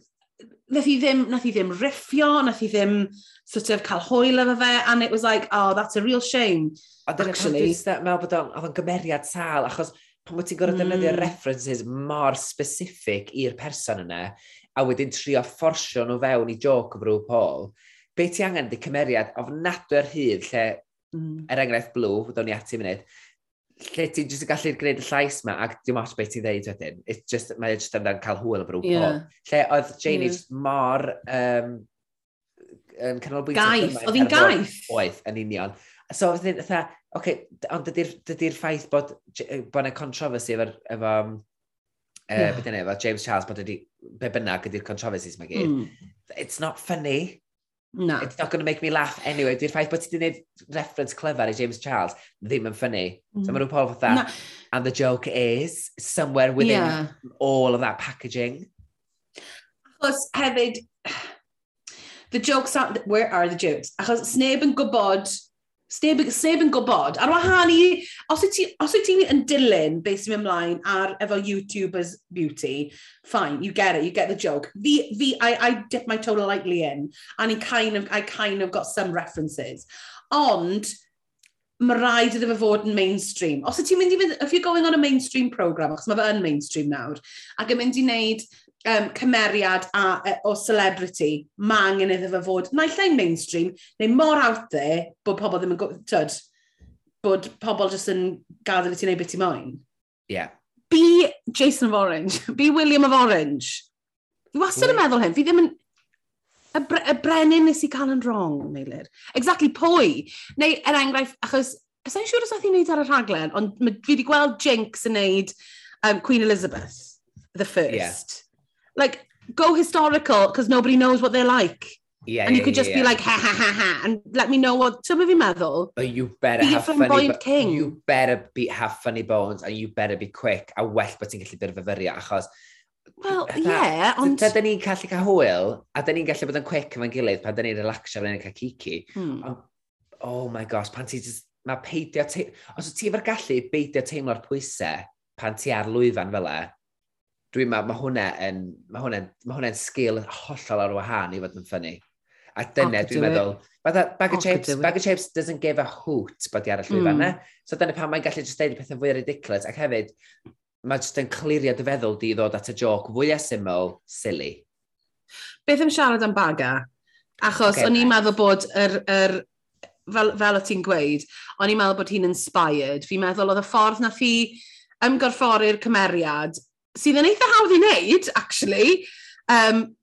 S2: nath i ddim, nath i ddim riffio, nath i ddim sort of cael hwyl efo fe, and it was like, oh, that's a real shame,
S1: Ond
S2: actually.
S1: Ond mewn bod o'n gymeriad sal, achos pan wyt ti'n gorfod
S2: mm.
S1: references mor specific i'r person yna, a wedyn trio fforsio nhw fewn i joc o brwy Paul, be ti angen di cymeriad ofnadwy'r hyd lle,
S2: mm.
S1: er enghraifft blw, fod o'n i ati munud, lle ti'n jyst yn gallu gwneud y llais ma ac dim ots beth ti'n ddeud wedyn. It's just, mae e jyst yn cael hwyl o brwy
S2: yeah.
S1: Lle oedd Janie yeah. mor um, yn canolbwyntio...
S2: Gaeth, oedd hi'n gaeth?
S1: Oedd, yn union. So, oedd hi'n eitha, oce, okay, ond dydy'r dydy ffaith bod, bod yna controversy efo, efo, uh,
S2: yeah.
S1: beth efo James Charles, bod e ydi, be bynnag ydy'r controversies mae gyd.
S2: Mm.
S1: It's not funny.
S2: No.
S1: It's not going to make me laugh anyway. Dwi'r ffaith bod ti wedi gwneud reference clever i James Charles ddim yn ffynnu. Mm. So mae hmm. nhw'n pol fatha,
S2: no.
S1: and the joke is somewhere within
S2: yeah.
S1: all of that packaging.
S2: Achos hefyd, the jokes are, where are the jokes? Achos sneb yn gwybod, sneb, sneb yn gwybod, ar wahan i, os wyt ti, os wyt ti yn dilyn beth sy'n mynd ymlaen ar, efo YouTubers beauty, fine, you get it, you get the joke. The, fi, I, I dip my toe lightly in, and I kind of, I kind of got some references. Ond, mae rhaid iddo fe fod yn mainstream. Os y ti'n mynd i fynd, if you're going on a mainstream programme, achos mae fe yn mainstream nawr, ac yn mynd i wneud um, cymeriad a, a, o celebrity, mae angen iddo fe fod, naillai'n mainstream, neu mor out there bod pobl ddim yn, gwybod bod pobl jyst yn gadael i ti wneud beth i moyn. Ie.
S1: Yeah.
S2: Be Jason of Orange, be William of Orange. Fi wastad yn meddwl hyn, fi ddim yn... Y, bre y brenin nes i cael yn wrong, Meilir. Exactly, pwy? Neu, er enghraifft, achos, Ys i'n siŵr os oedd hi'n neud ar y rhaglen, ond fi wedi gweld Jinx yn neud um, Queen Elizabeth, the first.
S1: Yeah
S2: like, go historical, because nobody knows what they're like.
S1: Yeah,
S2: and you could just
S1: yeah, yeah.
S2: be like, ha, ha, ha, ha, and let me know what some of you meddwl.
S1: But you better
S2: be
S1: have funny...
S2: King.
S1: You better be, have funny bones, and you better be quick, a well bod ti'n gallu byrfyfyrio, achos...
S2: Well,
S1: ie,
S2: yeah, ond...
S1: Ta, da ni'n gallu cael hwyl, a da ni'n gallu bod yn quick efo'n gilydd pan da ni'n relaxio fe'n cael kiki.
S2: Hmm.
S1: Oh, oh my gosh, pan ti just... Mae peidio... Te... Os ti efo'r gallu beidio teimlo'r pwysau pan ti ar lwyfan fel e, dwi'n meddwl, mae hwnna yn, mae hwnna, mae hwnna'n sgil hollol ar wahân i fod yn ffynnu. A dyna, dwi'n meddwl, that
S2: bag
S1: of
S2: Oca
S1: chips, bag of chips doesn't give a hoot bod i ar y llwyfan
S2: mm.
S1: So dyna pan mae'n gallu just deud pethau fwy ridiculous, ac hefyd, mae just yn clirio dy feddwl di ddod at y joc fwy a syml, silly.
S2: Beth am siarad am baga? Achos
S1: okay,
S2: o'n i'n meddwl bod yr, yr fel, fel o ti'n gweud, o'n i'n meddwl bod hi'n inspired. Fi'n meddwl oedd y ffordd na fi ymgorffori'r cymeriad sydd yn eitha hawdd i wneud, actually. Um,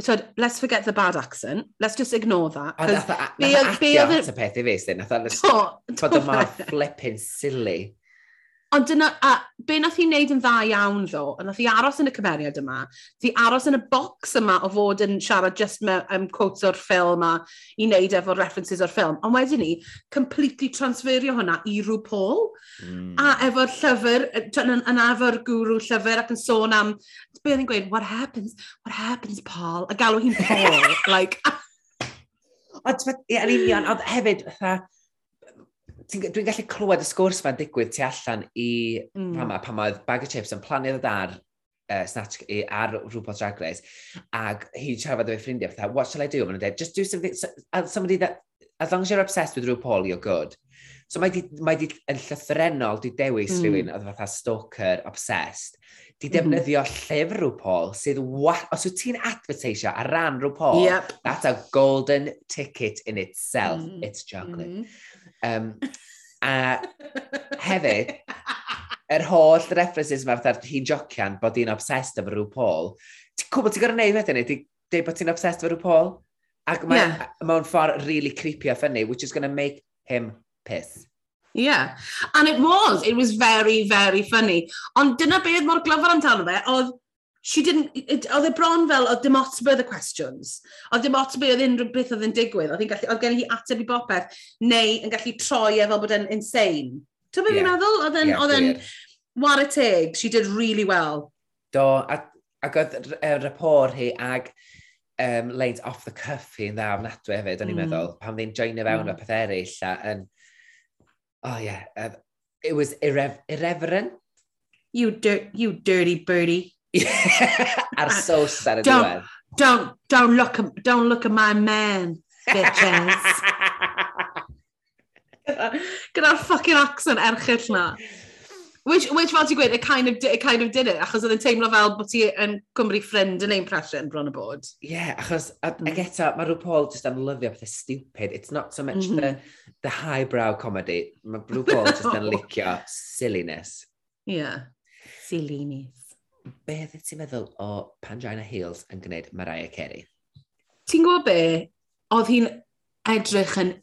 S2: so, let's forget the bad accent. Let's just ignore that. A
S1: nath adio at y peth i fi, sy'n nath
S2: o'n
S1: ysgol.
S2: Twed,
S1: flipping silly.
S2: Ond dyna, a be nath hi wneud yn dda iawn ddo, a nath hi aros yn y cymeriad yma, hi aros yn y bocs yma o fod yn siarad just me, um, quotes o'r ffilm a i wneud efo references o'r ffilm. Ond wedyn ni, completely transferio hwnna i rhyw Paul.
S1: Mm.
S2: A efo'r llyfr, yn efo'r gwrw llyfr ac yn sôn am, be oedd hi'n gweud, what happens, what happens Paul? A galw hi'n Paul, like...
S1: Ond, ie, yn union, ond hefyd, fatha, dwi'n gallu clywed y sgwrs fan digwydd tu allan i
S2: mm.
S1: pama, pan oedd bag of chips yn plannu ddod ar uh, snatch i, ar rhywbeth drag race, ac hi'n siarad efo'i ffrindiau, fatha, what shall I do? Mae'n dweud, just do something, uh, somebody that, as long as you're obsessed with RuPaul, you're good. So mae di, mae di yn llythrenol di dewis
S2: mm.
S1: rhywun oedd fatha stalker, obsessed, di
S2: mhm.
S1: defnyddio mm. llyfr RuPaul sydd, wa, os wyt ti'n advertisio ar ran RuPaul,
S2: yep.
S1: that's a golden ticket in itself,
S2: mm.
S1: it's chocolate.
S2: Mm.
S1: Um, a hefyd, yr er holl references yma, fatha hi'n jocian bod hi'n obsessed efo rhyw Paul. Ti'n gwybod ti'n gorau neud wedyn ni? Dweud bod ti'n obsessed efo rhyw Paul? Ac mae,
S2: yeah.
S1: mewn ffordd really creepy a funny, which is going to make him piss.
S2: Yeah, and it was. It was very, very funny. Ond dyna beth mor glyfar amdano fe, oedd she didn't, oedd e bron fel, oedd dim ots bydd y questions. Oedd dim ots oedd unrhyw beth oedd yn digwydd. Oedd, gallu, oedd gen hi ateb i bopeth, neu yn gallu troi e fel bod yn insane. Ti'n byd
S1: yeah.
S2: fi'n meddwl? Oedd yn,
S1: yeah,
S2: oedd
S1: yn,
S2: war a teg, she did really well.
S1: Do, ac, ac oedd y rapor hi ag um, leint off the cuff hi'n dda ofnadwy hefyd, o'n i'n
S2: mm.
S1: meddwl, pan ddi'n joinio fewn
S2: mm.
S1: o peth eraill, a yn, oh yeah, uh, it was irre irreverent.
S2: You, dir you dirty birdie.
S1: Ar sos ar y diwedd.
S2: Don't, don't, look, at, don't look at my man, bitches. Gyda'r fucking accent erchill na. Which, which fel ti'n gweud, it kind, of, it kind of did it, achos oedd yn teimlo fel bod ti yn Cymru ffrind yn ein pressure bron y bod.
S1: Yeah, achos, ag
S2: mm.
S1: eto, mae rhyw Paul just yn lyfio pethau stupid. It's not so much mm -hmm. the, mm-hmm. the highbrow comedy. Mae rhyw Paul just yn licio silliness.
S2: Yeah. silliness
S1: beth ydy ti'n meddwl o Pangina Hills yn gwneud Mariah Carey?
S2: Ti'n gwybod be? Oedd hi'n edrych yn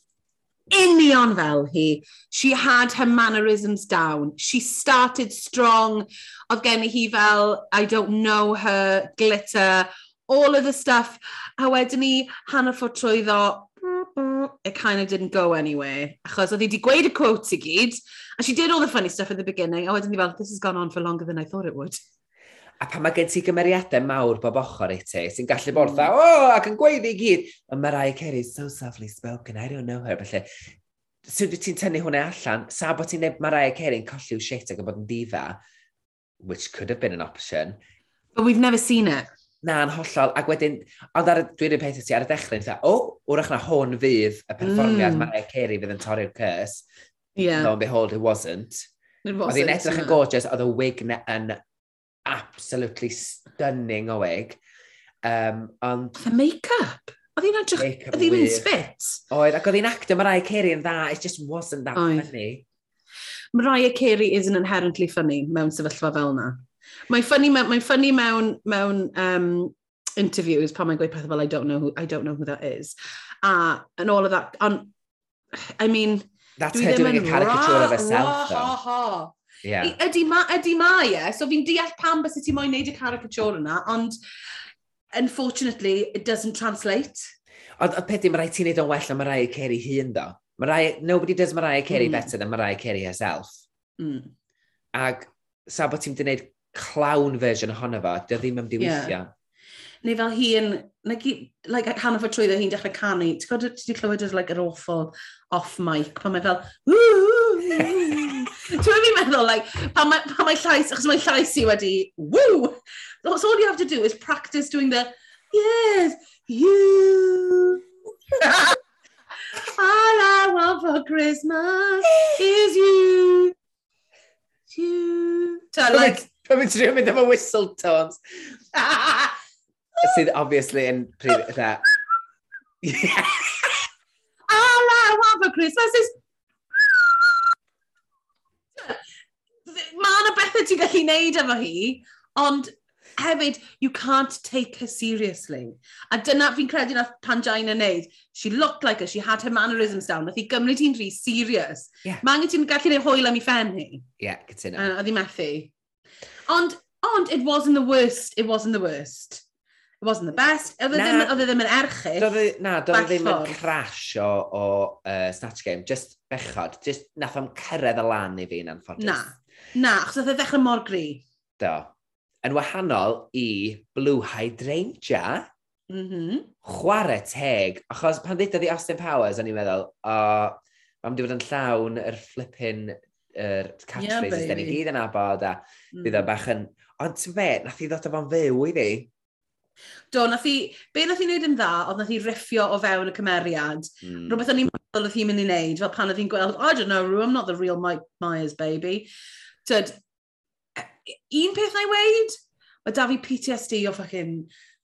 S2: union fel hi. She had her mannerisms down. She started strong. Oedd gen i hi fel, I don't know her, glitter, all of the stuff. A wedyn ni, hanner ffordd trwyddo, it kind of didn't go anywhere. Achos oedd hi wedi gweud y quotes i gyd, and she did all the funny stuff at the beginning, a wedyn ni fel, this has gone on for longer than I thought it would
S1: a pan mae gen ti gymeriadau mawr bob ochr i ti, sy'n gallu bod mm. o, oh, ac yn gweud i gyd, ond mae Raya Carey's so softly spoken, I don't know her, felly, swn so, ti'n tynnu hwnna allan, sa bod ti'n neb Mariah Carey'n colli'w shit ac yn bod yn diva, which could have been an option.
S2: But we've never seen it.
S1: Na, yn hollol. Ac wedyn, ond ar y, dwi'n peth ti ar y dechrau, o, oh, wrach na hwn fydd y perfformiad
S2: mm.
S1: Mariah Carey fydd yn torri'r cys.
S2: Yeah.
S1: Lo and behold, it wasn't.
S2: It wasn't.
S1: Oedd hi'n edrych yn gorgeous, oedd y wig yn absolutely stunning o wig. Um, ond...
S2: The make-up? Oedd hi'n edrych, oedd hi'n mynd spit?
S1: Oedd, ac oedd hi'n actio Mariah Carey yn dda, it just wasn't that
S2: Oed.
S1: funny.
S2: Mariah Carey isn't inherently funny mewn sefyllfa fel yna. Mae'n funny, mewn, mae funny mewn, mewn um, interviews pan mae'n gweud pethau fel I don't, know who, I don't know who that is. A, and all of that, on, I mean...
S1: That's her doing a caricature of herself, though. Yeah.
S2: I, ydy, ma, ydy ma, ie. E? So fi'n deall pam bys ti moyn neud y caricature yna, ond unfortunately, it doesn't translate.
S1: Ond y peth i, mae rai ti'n neud o'n well, am Mariah Carey i Ceri hun, do. Mariah, nobody does Mariah Carey
S2: mm.
S1: better than Mariah Carey herself.
S2: Mm.
S1: Ac sa bod ti'n gwneud clown version ohono fo, dy ddim yn diwithio. Yeah.
S2: Neu fel hi yn, like, hanner fo trwyddo hi'n dechrau canu. Ti'n gwybod, ti wedi clywed yr like, yr awful off mic, pan mae fel, woo, Dwi'n fi'n meddwl, like, pan mae pa ma llais, achos mae llais i wedi, woo! So all you have to do is practice doing the, yes, you. all I want for Christmas is you. You. So, like...
S1: Pan mynd trio mynd efo whistle tones. Sydd obviously yn prif...
S2: All I want for Christmas is pethau ti'n gallu neud efo hi, ond hefyd, you can't take her seriously. A dyna fi'n credu na Panjain yn neud. She looked like her, she had her mannerisms down. Nath i gymryd hi'n rhy serious.
S1: Yeah.
S2: Mae angen ti'n gallu neud hwyl am i ffen hi.
S1: Ie, yeah, cytuno.
S2: A oedd hi methu. Ond, ond, it wasn't the worst, it wasn't the worst. It wasn't the best. Oedd e ddim, oedd e ddim yn erchyll.
S1: Doedd, e- na, doedd e ddim yn crash o, o uh, Snatch Game. Just bechod. Just nath o'n cyrraedd y lan i fi'n anffodus.
S2: Na. Na, achos oedd e ddechrau mor gri.
S1: Do. Yn wahanol i Blue Hydrangea,
S2: mm -hmm.
S1: chwarae teg. Achos pan ddeudodd i Austin Powers, o'n i'n meddwl, o, oh, mam di fod yn llawn yr flippin, yr catchphrases, yeah, da ni gyd yn abod, a bydd o
S2: mhm.
S1: bach yn... Ond ti'n fe, nath i ddod o fo'n fyw i fi.
S2: Do, nath i... Be nath i wneud yn dda, oedd nath i riffio o fewn y cymeriad.
S1: Mm.
S2: Rhywbeth o'n i'n meddwl oedd hi'n mynd i wneud, fel pan oedd hi'n gweld, I don't know, Roo, I'm not the real Mike Myers, baby tyd, e-, un peth na i weid, mae da fi PTSD o ffacin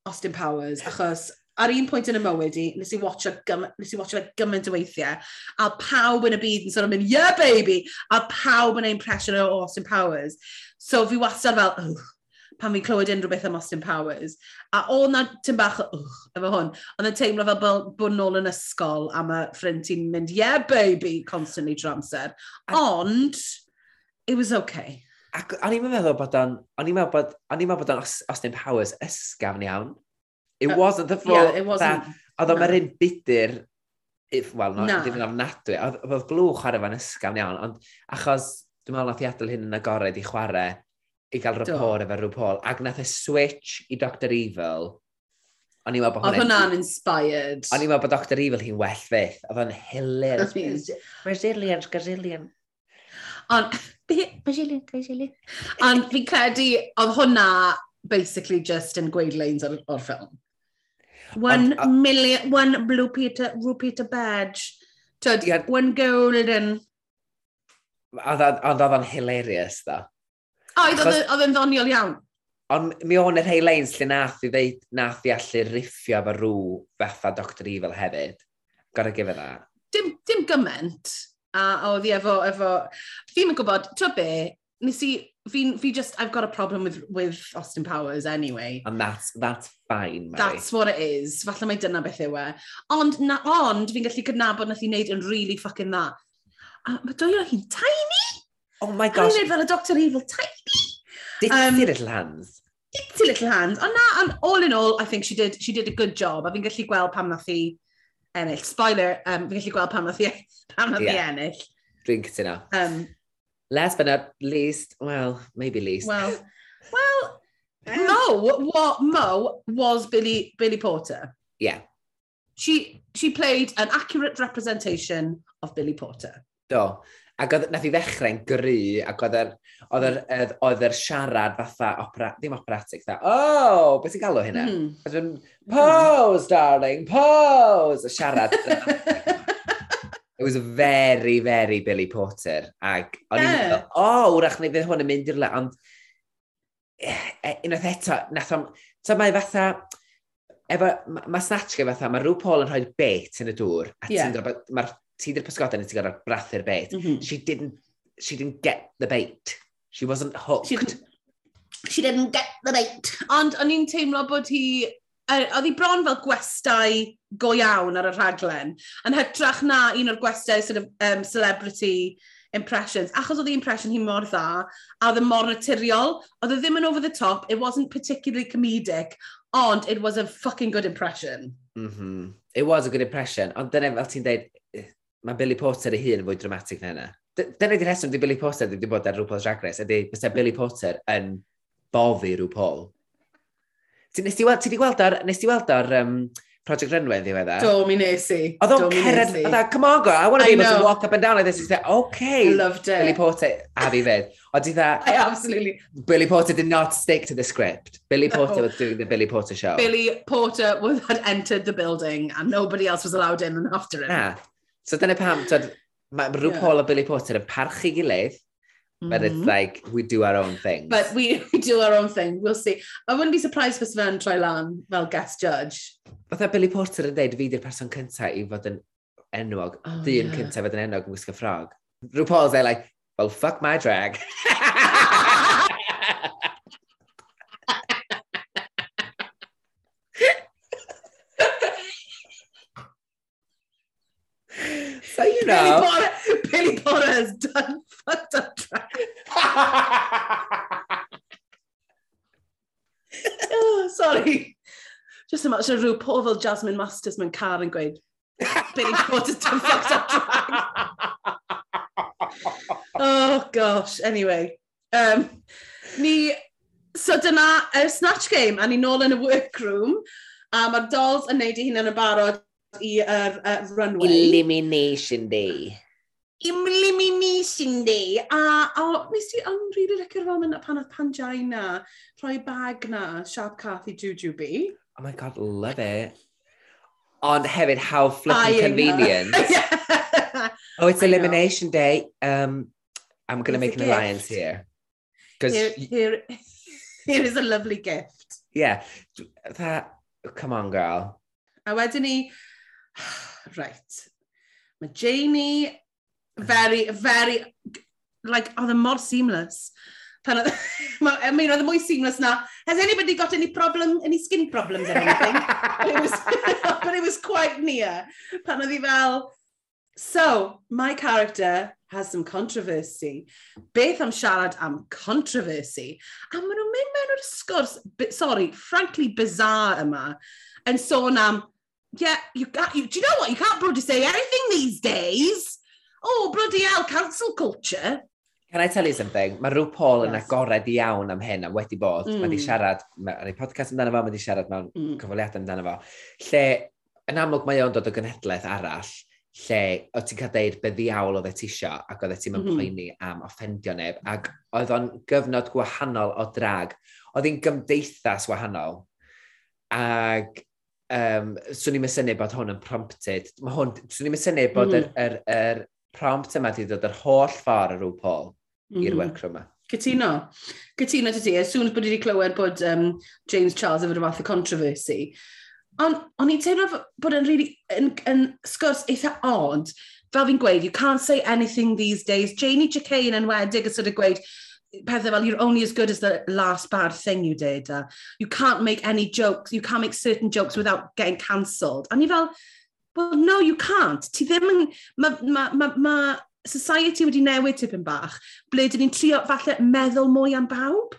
S2: Austin Powers, achos ar un pwynt yn y mywyd i, nes i watcha, nes i watcha fe gymaint o weithiau, a pawb yn y byd yn sôn am mynd, yeah baby, a pawb yn ein impression o Austin Powers. So fi wastad fel, ugh, pan fi'n clywed unrhyw beth am Austin Powers. A o na tym bach, ugh, efo hwn, ond yn teimlo fel bod, bod nôl yn ysgol a mae ffrind ti'n mynd, yeah baby, constantly trwy amser. Ond... It was okay.
S1: Ac o'n i'n meddwl bod o'n... O'n i'n meddwl bod... O'n i'n meddwl bod o'n Austin Powers ysgafn iawn. It
S2: uh,
S1: wasn't the full...
S2: Yeah, it wasn't...
S1: Oedd o'n no. merin bidur... If, Wel, no, ddim yn ofnadwy. Oedd glwch chwarae fan ysgafn iawn. Ond achos dwi'n meddwl nath i adael hyn yn agored i chwarae i gael rapport efo rhyw Paul. Ac nath y switch i Dr Evil. O'n i'n meddwl bod hwnna'n...
S2: Oedd
S1: hwnna'n
S2: inspired.
S1: O'n i'n meddwl bod Dr Evil hi'n well fydd. Oedd o'n hilarious. Brazilian, Brazilian.
S2: Ond, Bajili, Bajili. Ond fi'n credu, oedd hwnna basically just yn gweud lanes o'r, or ffilm. One
S1: um, uh,
S2: million, one blue Peter, blue Peter badge. Tyd,
S1: yeah.
S2: one golden.
S1: Ond oedd o'n hilarious,
S2: dda. Oedd, oedd yn ddoniol iawn.
S1: Ond mi o'n y rhai lanes lle nath i ddeud, nath i allu riffio efo rŵ fatha Dr Evil hefyd. Gotta give it that.
S2: Dim, dim gyment. A, oedd hi efo, efo... Fi'n yn gwybod, ti'n be, nes i... Fi, fi just, I've got a problem with, with Austin Powers anyway.
S1: And that's, that's fine, Mary.
S2: That's what it is. Falle mae dyna beth yw e. Ond, na, ond fi'n gallu cydnabod nath i wneud yn really fucking dda. A mae dwy o hi'n tiny!
S1: Oh my gosh.
S2: A wneud fel y Dr Evil tiny!
S1: Ditty
S2: um,
S1: little hands.
S2: Ditty little hands. Ond na, and all in all, I think she did, she did a good job. A fi'n gallu gweld pam nath i ennill. Spoiler, um, fi'n gallu gweld pam nath i, e- pam nath
S1: yeah.
S2: ennill.
S1: Dwi'n cytuno.
S2: Um,
S1: Last but not least, well, maybe least.
S2: Well, well, Mo, what Mo was Billy Billy Porter.
S1: Yeah.
S2: She she played an accurate representation of Billy Porter.
S1: Do. Ac oedd, nath i ddechrau'n gry, ac oedd yr, oedd yr, hmm. oedd yr siarad fatha, opera, ddim operatic, dda, oh, beth ti'n galw hynna? Mm. Pose, darling, pose! Y siarad. It was very, very Billy Porter. Ac o'n i'n meddwl, o, oh, wrach neu fydd hwn yn mynd i'r le, ond e, e, unwaith eto, nath o'n, so mae fatha, efo, mae ma snatch gyda fatha, mae rhyw Paul yn rhoi bait yn y dŵr, a
S2: yeah.
S1: ti'n gwybod, mae'r ti the Piscotta and it's got brathu'r bait.
S2: Mm -hmm.
S1: She didn't she didn't get the bait. She wasn't hooked.
S2: She didn't, she didn't get the bait. Ond o'n i'n teimlo bod hi uh, oedd hi bron fel gwestai go iawn ar y rhaglen, yn hytrach na un o'r gwestai sort of, um, celebrity impressions, achos oedd the impression hi mor dda, a oedd y mor naturiol, oedd e ddim yn over the top, it wasn't particularly comedic, ond it was a fucking good impression.
S1: Mm -hmm. It was a good impression, ond dyna fel ti'n dweud, mae Billy Porter ei hun yn fwy dramatic na yna. Dyna di rheswm di Billy Porter wedi bod ar RuPaul's Drag Race, ydy bysau Billy Porter yn boddi RuPaul. Ti, nes ti, weld, ti di gweld ar, nes ti weld ar um, Project Runway yn ddiweddar?
S2: Do, mi nes i.
S1: Oedd o'n cered, oedd o'n, come on girl, I want to be able to walk up and down like this. It's like, okay.
S2: I loved it.
S1: Billy Porter, a fi fed. Oedd i dda...
S2: I absolutely...
S1: Billy Porter did not stick to the script. Billy Porter was doing the Billy Porter show.
S2: Billy Porter was, had entered the building and nobody else was allowed in and after him.
S1: Na, So dyna pam, tyd, mae rhyw yeah. A Billy Potter yn parchu gilydd, mm -hmm. but it's
S2: mm-hmm.
S1: like, we do our own thing.
S2: But we, we do our own thing, we'll see. I wouldn't be surprised for Sven troi lan fel guest judge.
S1: Fatha Billy Potter yn dweud fi di'r person cyntaf i fod yn enwog,
S2: oh,
S1: dyn
S2: yeah.
S1: cyntaf fod yn enwog yn gwisgo ffrog. Rhyw Paul's there like, well, fuck my drag. So, you know.
S2: Billy Potter, Billy Potter has done fucked up track. oh, sorry. Just imagine so rhyw pobl fel Jasmine Masters mewn car yn gweud, Billy Potter's done fucked up track. oh, gosh. Anyway. Um, ni, so dyna uh, Snatch Game, a ni nôl yn y workroom, a mae'r dolls yn neud i hunan yn barod i yr uh, runway.
S1: Elimination Day.
S2: Elimination Day. A o, oh, nes i yn rili licio'r mynd pan oedd Panjai na, rhoi bag na, Sharp Cathy Jujube.
S1: Oh my god, love it. Ond hefyd, how flipping convenient.
S2: yeah.
S1: Oh, it's
S2: I
S1: Elimination know. Day. Um, I'm going to make an
S2: gift.
S1: alliance here.
S2: Here, here, here is a lovely gift.
S1: Yeah. That, come on, girl.
S2: A wedyn ni, right. Mae Jamie very, very, like, oedd oh, yn mor seamless. Pan oedd, I mean, oedd yn mwy seamless na, has anybody got any problem, any skin problems or anything? but, it was, but it was quite near. Pan oedd hi fel, so, my character has some controversy. Beth am siarad am controversy. A maen nhw'n mynd mewn o'r sgwrs, sorry, frankly bizarre yma, yn sôn am, yeah, you got you. Do you know what? You can't bloody say anything these days. Oh, bloody hell, cancel culture.
S1: Can I tell you something? Mae rhyw Paul
S2: yes.
S1: yn agored iawn am hyn a wedi bod. Mm. Mae
S2: wedi
S1: siarad, mae wedi podcast amdano fo, mae wedi siarad mewn
S2: mm.
S1: cyfweliadau amdano fo. Lle, yn amlwg mae o'n dod o gynhedlaeth arall, lle o ti'n cael deud be ddiawl oedd e tisio ac oedd e ti'n mm
S2: -hmm.
S1: poeni am offendio neb. Ac oedd o'n gyfnod gwahanol o drag. Oedd hi'n gymdeithas wahanol. Ac um, swn i'n mysynnu bod hwn yn prompted. Mae hwn, swn i'n mysynnu bod hmm. yr,
S2: -hmm.
S1: yr, yr prompt yma wedi dod yr holl ffordd ar rhyw Paul mm.
S2: -hmm.
S1: i'r workshop yma.
S2: Cytuno. Cytuno ti ti. As soon as bod wedi clywed bod um, James Charles efo'r fath o controversy. Ond o'n i'n teimlo bod yn, really, yn, yn sgwrs eitha odd. Fel fi'n gweud, you can't say anything these days. Janie Jacquet yn wedig yn sort of gweud, pethau fel, you're only as good as the last bad thing you did. Uh, you can't make any jokes, you can't make certain jokes without getting cancelled. A ni fel, well, no, you can't. Ti ddim yn... Mae ma, ma, ma society wedi newid tipyn bach, ble dyn ni'n trio falle meddwl mwy am bawb.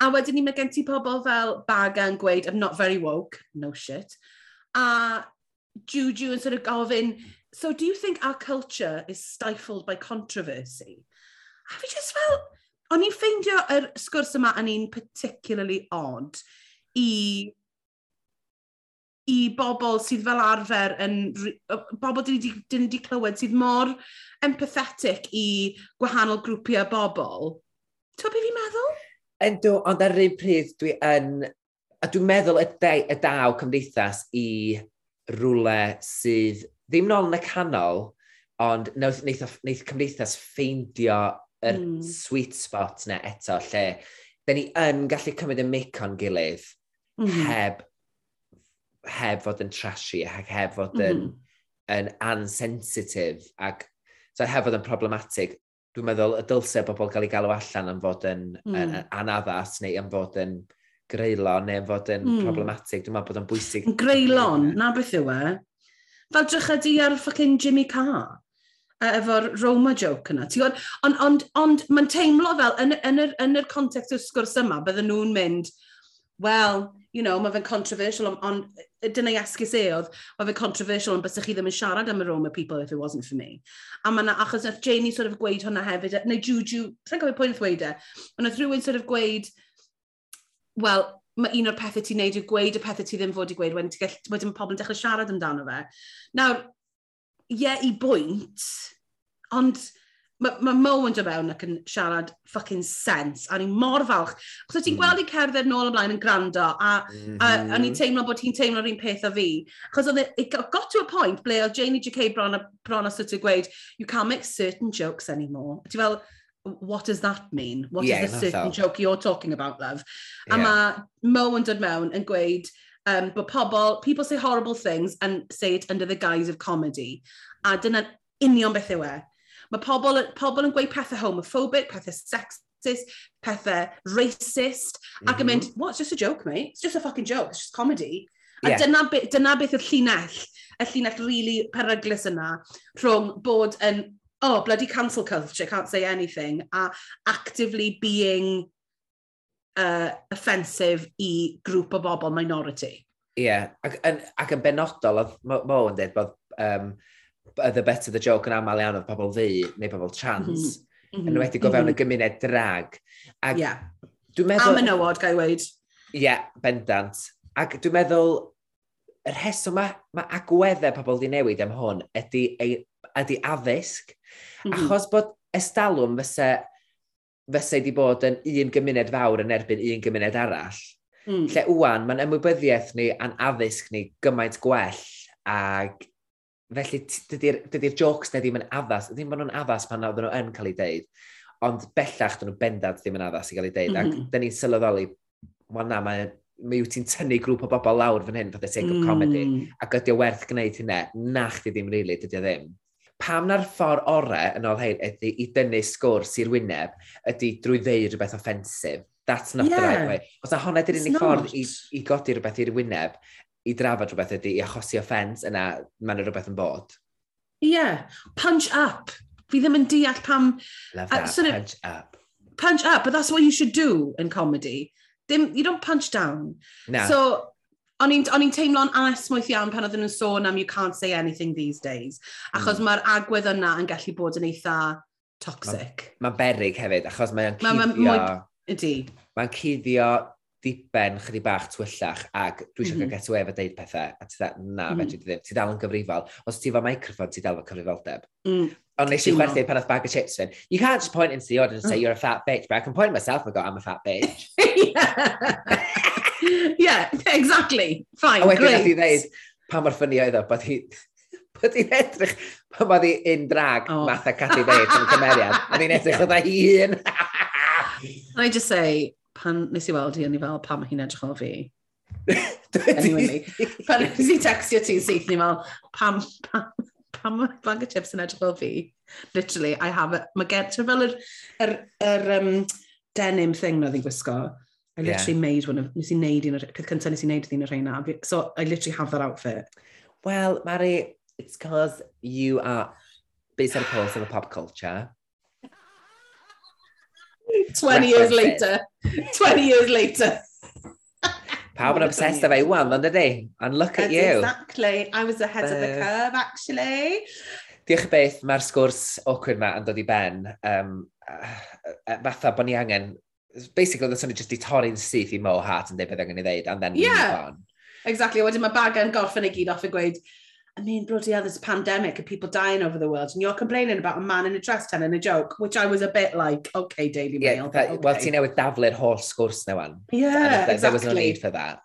S2: A wedyn ni mae gen ti pobl fel Baga yn gweud, I'm not very woke, no shit. A Juju yn sort of gofyn, so do you think our culture is stifled by controversy? A fi just fel, o'n i'n ffeindio yr sgwrs yma yn un particularly odd i i bobl sydd fel arfer yn... bobl dyn ni wedi clywed sydd mor empathetic i gwahanol grwpiau bobl. Ti'n beth fi'n meddwl?
S1: Yndw, ond ar yr un pryd dwi yn... A dwi'n meddwl y, de, y daw cymdeithas i rwle sydd ddim nôl yn y canol, ond wnaeth, wnaeth, wnaeth cymdeithas ffeindio yr
S2: mm.
S1: sweet spot na eto lle da ni yn gallu cymryd y mic o'n gilydd
S2: mm.
S1: heb, heb fod yn trashy ac heb fod mm-hmm. yn,
S2: mm.
S1: yn ansensitif ac so heb fod yn problematic. Dwi'n meddwl y dylse bobl gael ei galw allan yn fod yn,
S2: mm.
S1: yn, yn anaddas neu yn fod yn greulon neu yn fod yn
S2: mm.
S1: problematic. Dwi'n meddwl bod yn bwysig.
S2: Greulon, na beth yw e? Fel drych ydi ar ffucking Jimmy Carr efo'r Roma joke yna. Ond on, on, on, mae'n teimlo fel, yn, yn, yr, yn yr context o'r sgwrs yma, bydden nhw'n mynd, well, you know, mae fe'n controversial, ond on, dyna i esgus e oedd, mae fe'n controversial, ond bysach chi ddim yn siarad am y Roma people if it wasn't for me. A mae'na, achos nath Janie sort of gweud hwnna hefyd, neu Juju, sy'n gofio pwynt ddweud e, ond nath rhywun sort of gweud, well, mae un o'r pethau ti'n neud yw gweud y pethau ti ddim fod i gweud, wedyn, ti gall, wedyn mae pobl yn dechrau siarad amdano fe. Nawr, ie, yeah, i bwynt, ond mae ma Mo yn dod mewn ac yn siarad fucking sense. A ni mor falch. Chos ti'n
S1: mm.
S2: gweld i cerdded nôl ymlaen yn gwrando, a, mm -hmm. a, a ni'n teimlo bod hi'n teimlo'r un peth a fi. Chos oedd e, it got to a point ble oedd Janie J.K. bron a, bron a sut i gweud, you can't make certain jokes anymore. Ti'n fel, what does that mean? What
S1: yeah,
S2: is the certain
S1: that.
S2: joke you're talking about, love? Yeah.
S1: A
S2: mae Mo yn dod mewn yn gweud, um, but pobl, people say horrible things and say it under the guise of comedy. A dyna union beth yw e. Mae pobl, pobl yn gweud pethau homophobic, pethau sexist, pethau racist, mm -hmm. ac yn mm-hmm.
S1: mynd,
S2: what, it's just a joke, mate. It's just a fucking joke, it's just comedy. A
S1: yeah.
S2: dyna, be, dyna beth yw'r llinell, y llinell really peryglus yna, rhwng bod yn, oh, bloody cancel culture, can't say anything, a actively being uh, offensif i grŵp o bobl minority.
S1: Ie, yeah. ac, ac, ac yn benodol, oedd Mo yn dweud bod um, the better the joke yn aml iawn oedd pobl ddi neu pobl trans,
S2: mm -hmm.
S1: yn wedi go fewn mm -hmm. y mhm. gymuned drag. Ac
S2: yeah.
S1: dwi'n meddwl...
S2: A menywod, gael weid.
S1: Ie, yeah, bendant. Ac dwi'n meddwl, y rheswm mae ma agweddau pobl wedi newid am hwn ydy, ydy addysg,
S2: mm -hmm.
S1: achos bod estalwm fysa fysau wedi bod yn un gymuned fawr yn erbyn un gymuned arall.
S2: Mm.
S1: Lle wwan, mae'n ymwybyddiaeth ni a'n addysg ni gymaint gwell ac felly dydy'r dydy jokes na ddim yn addas, ddim bod nhw'n addas pan oedden nhw yn cael ei deud, ond bellach dyn nhw bendant ddim yn addas i gael ei deud, mm
S2: -hmm.
S1: ac dyn ni'n sylweddoli, wel na, mae mi wyt ti'n tynnu grŵp o bobl lawr fan hyn for the sake of comedy,
S2: mm.
S1: ac ydy o werth gwneud hynna, na chdi ddim rili, really, dydy o ddim pam na'r ffordd orau yn ôl hyn ydy i dynnu sgwrs i'r wyneb ydy drwy ddeud rhywbeth offensif. That's not
S2: yeah.
S1: the right way. Os na honna
S2: ydy'r
S1: unig ffordd i, i godi rhywbeth i'r wyneb, i drafod rhywbeth ydy, i achosi offens yna, mae'n rhywbeth yn bod.
S2: Ie, yeah. punch up. Fi ddim yn deall pam...
S1: Love that,
S2: uh, so
S1: punch up.
S2: Punch up, but that's what you should do in comedy. Dim, you don't punch down.
S1: Na.
S2: So, O'n i'n on teimlo'n anesmwyth iawn pan oedden nhw'n sôn am you can't say anything these days. Achos
S1: mm.
S2: mae'r agwedd yna yn gallu bod yn eitha toxic.
S1: Mae'n ma berig hefyd, achos mae'n
S2: cuddio... Mae'n
S1: ma,
S2: ma, ydy.
S1: Mae'n cuddio ddiben chydig bach twyllach ac dwi eisiau
S2: mm -hmm.
S1: cael get away efo deud pethau a ti dda, na,
S2: mm
S1: -hmm. fedri ddim, ti dal yn gyfrifol. Os ti efo microphone, ti dal yn cyfrifoldeb.
S2: Mm.
S1: Ond nes i chwerthu pan oedd bag of chips fin. you can't just point into the audience and say mm. you're a fat bitch, but I can point myself and go, I'm a fat bitch.
S2: yeah, exactly. Fine,
S1: a wedyn nath i ddeud, pa mor ffynnu oedd o, bod hi... Bod hi'n edrych, pan oedd hi in drag,
S2: oh.
S1: math a Cathy Bates yn cymeriad, a hi'n edrych oedd hi hun.
S2: Can I just say, pan nes i weld hi, o'n i fel, pam hi'n edrych o fi? anyway, pan nes i textio ti'n syth, ni fel, pam, pam, pam mae bag o chips yn edrych fel fi? Literally, I have it. Mae gen, ti'n fel yr, yr, yr um, denim thing na ddi'n gwisgo I literally yeah. made one of, nes i neud un o'r, peth cyntaf nes i neud un o'r rheina. So, I literally have that outfit.
S1: Well, Mary, it's because you are based on a pulse of the pop culture.
S2: 20 years later. 20 years later.
S1: Pawb yn obsessed efo ei wan, ond ydy. And look That's at you.
S2: Exactly. I was ahead of the curve, actually.
S1: Diolch beth, mae'r sgwrs awkward ma yn dod i ben. Um, uh, fatha bod ni angen basically, oedd o'n just i torri'n syth i Mo Hart yn dweud beth angen i ddeud, and then
S2: yeah.
S1: on.
S2: Exactly, wedyn mae bagan gorffen i gyd off y gweud, I mean, bloody hell, there's a pandemic and people dying over the world, and you're complaining about a man in a dress telling a joke, which I was a bit like, okay, Daily Mail.
S1: Yeah, that,
S2: okay.
S1: Wel, ti'n newid daflu'r holl sgwrs na wan.
S2: Yeah,
S1: exactly. There was no need for that.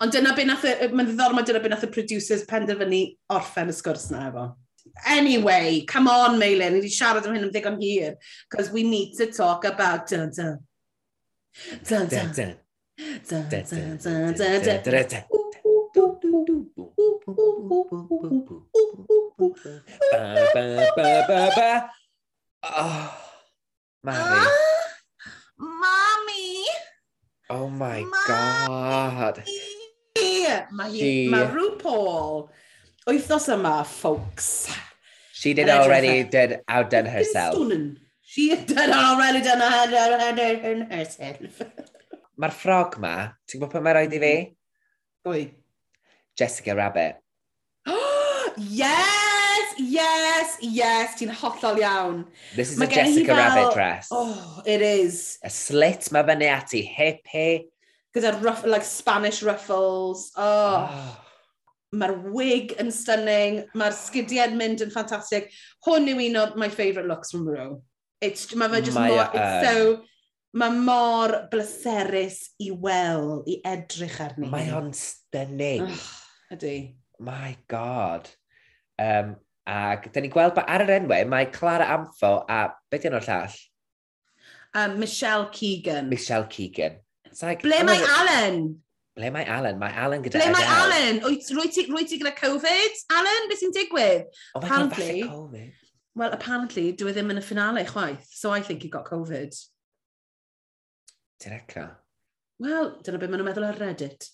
S2: Ond dyna beth nath, mae'n ddiddorol, mae dyna beth nath y producers penderfynu orffen y sgwrs na efo. Anyway, come on, Meilin, ni wedi siarad am hyn am ddigon hir, because we need to talk about dun, dun, Dun,
S1: dun,
S2: dun.
S1: Dun,
S2: dun,
S1: dun,
S2: dun,
S1: dun,
S2: dun.
S1: Ba, ba, ba, ba, ba. Oh, Mami.
S2: Mami!
S1: Oh my
S2: Mami.
S1: god.
S2: Mae
S1: She...
S2: ma RuPaul wythnos yma, folks.
S1: She did already did outdone herself.
S2: She had done already done her, her, her, her, herself.
S1: Mae'r ffrog ma, ti'n gwybod pwy mae'n rhaid i fi?
S2: Oi.
S1: Jessica Rabbit.
S2: yes! Yes! Yes! Ti'n hollol iawn.
S1: This is
S2: ma
S1: a Jessica Rabbit fel... dress.
S2: Oh, it is.
S1: A slit mae fyny ati, hip hip.
S2: Gyda ruff, like Spanish ruffles. Oh.
S1: oh.
S2: Mae'r wig yn stunning. Mae'r sgidiau'n mynd yn ffantastig. Hwn yw un o my favourite looks from Rue. It's, mae fe just
S1: mae
S2: mor,
S1: e,
S2: it's so, mae mor bleserus i wel, i edrych arni.
S1: Mae o'n stunning.
S2: Oh, ydy.
S1: My god. Um, ac, da ni'n gweld, ar yr enwau, mae Clara Amfo a, beth yna'r llall?
S2: Um, Michelle Keegan.
S1: Michelle Keegan. It's like,
S2: Ble
S1: oh,
S2: mae Alan?
S1: Ble mae Alan? Mae Alan gyda
S2: Ble mae Alan? Rwy ti, rwy ti gyda Covid? Alan, beth sy'n digwydd?
S1: Oh my
S2: Apparently,
S1: falle Covid
S2: well, apparently, dwi e ddim yn y finale chwaith, so I think he got Covid.
S1: Direcca?
S2: Wel, dyna beth maen nhw'n meddwl ar Reddit.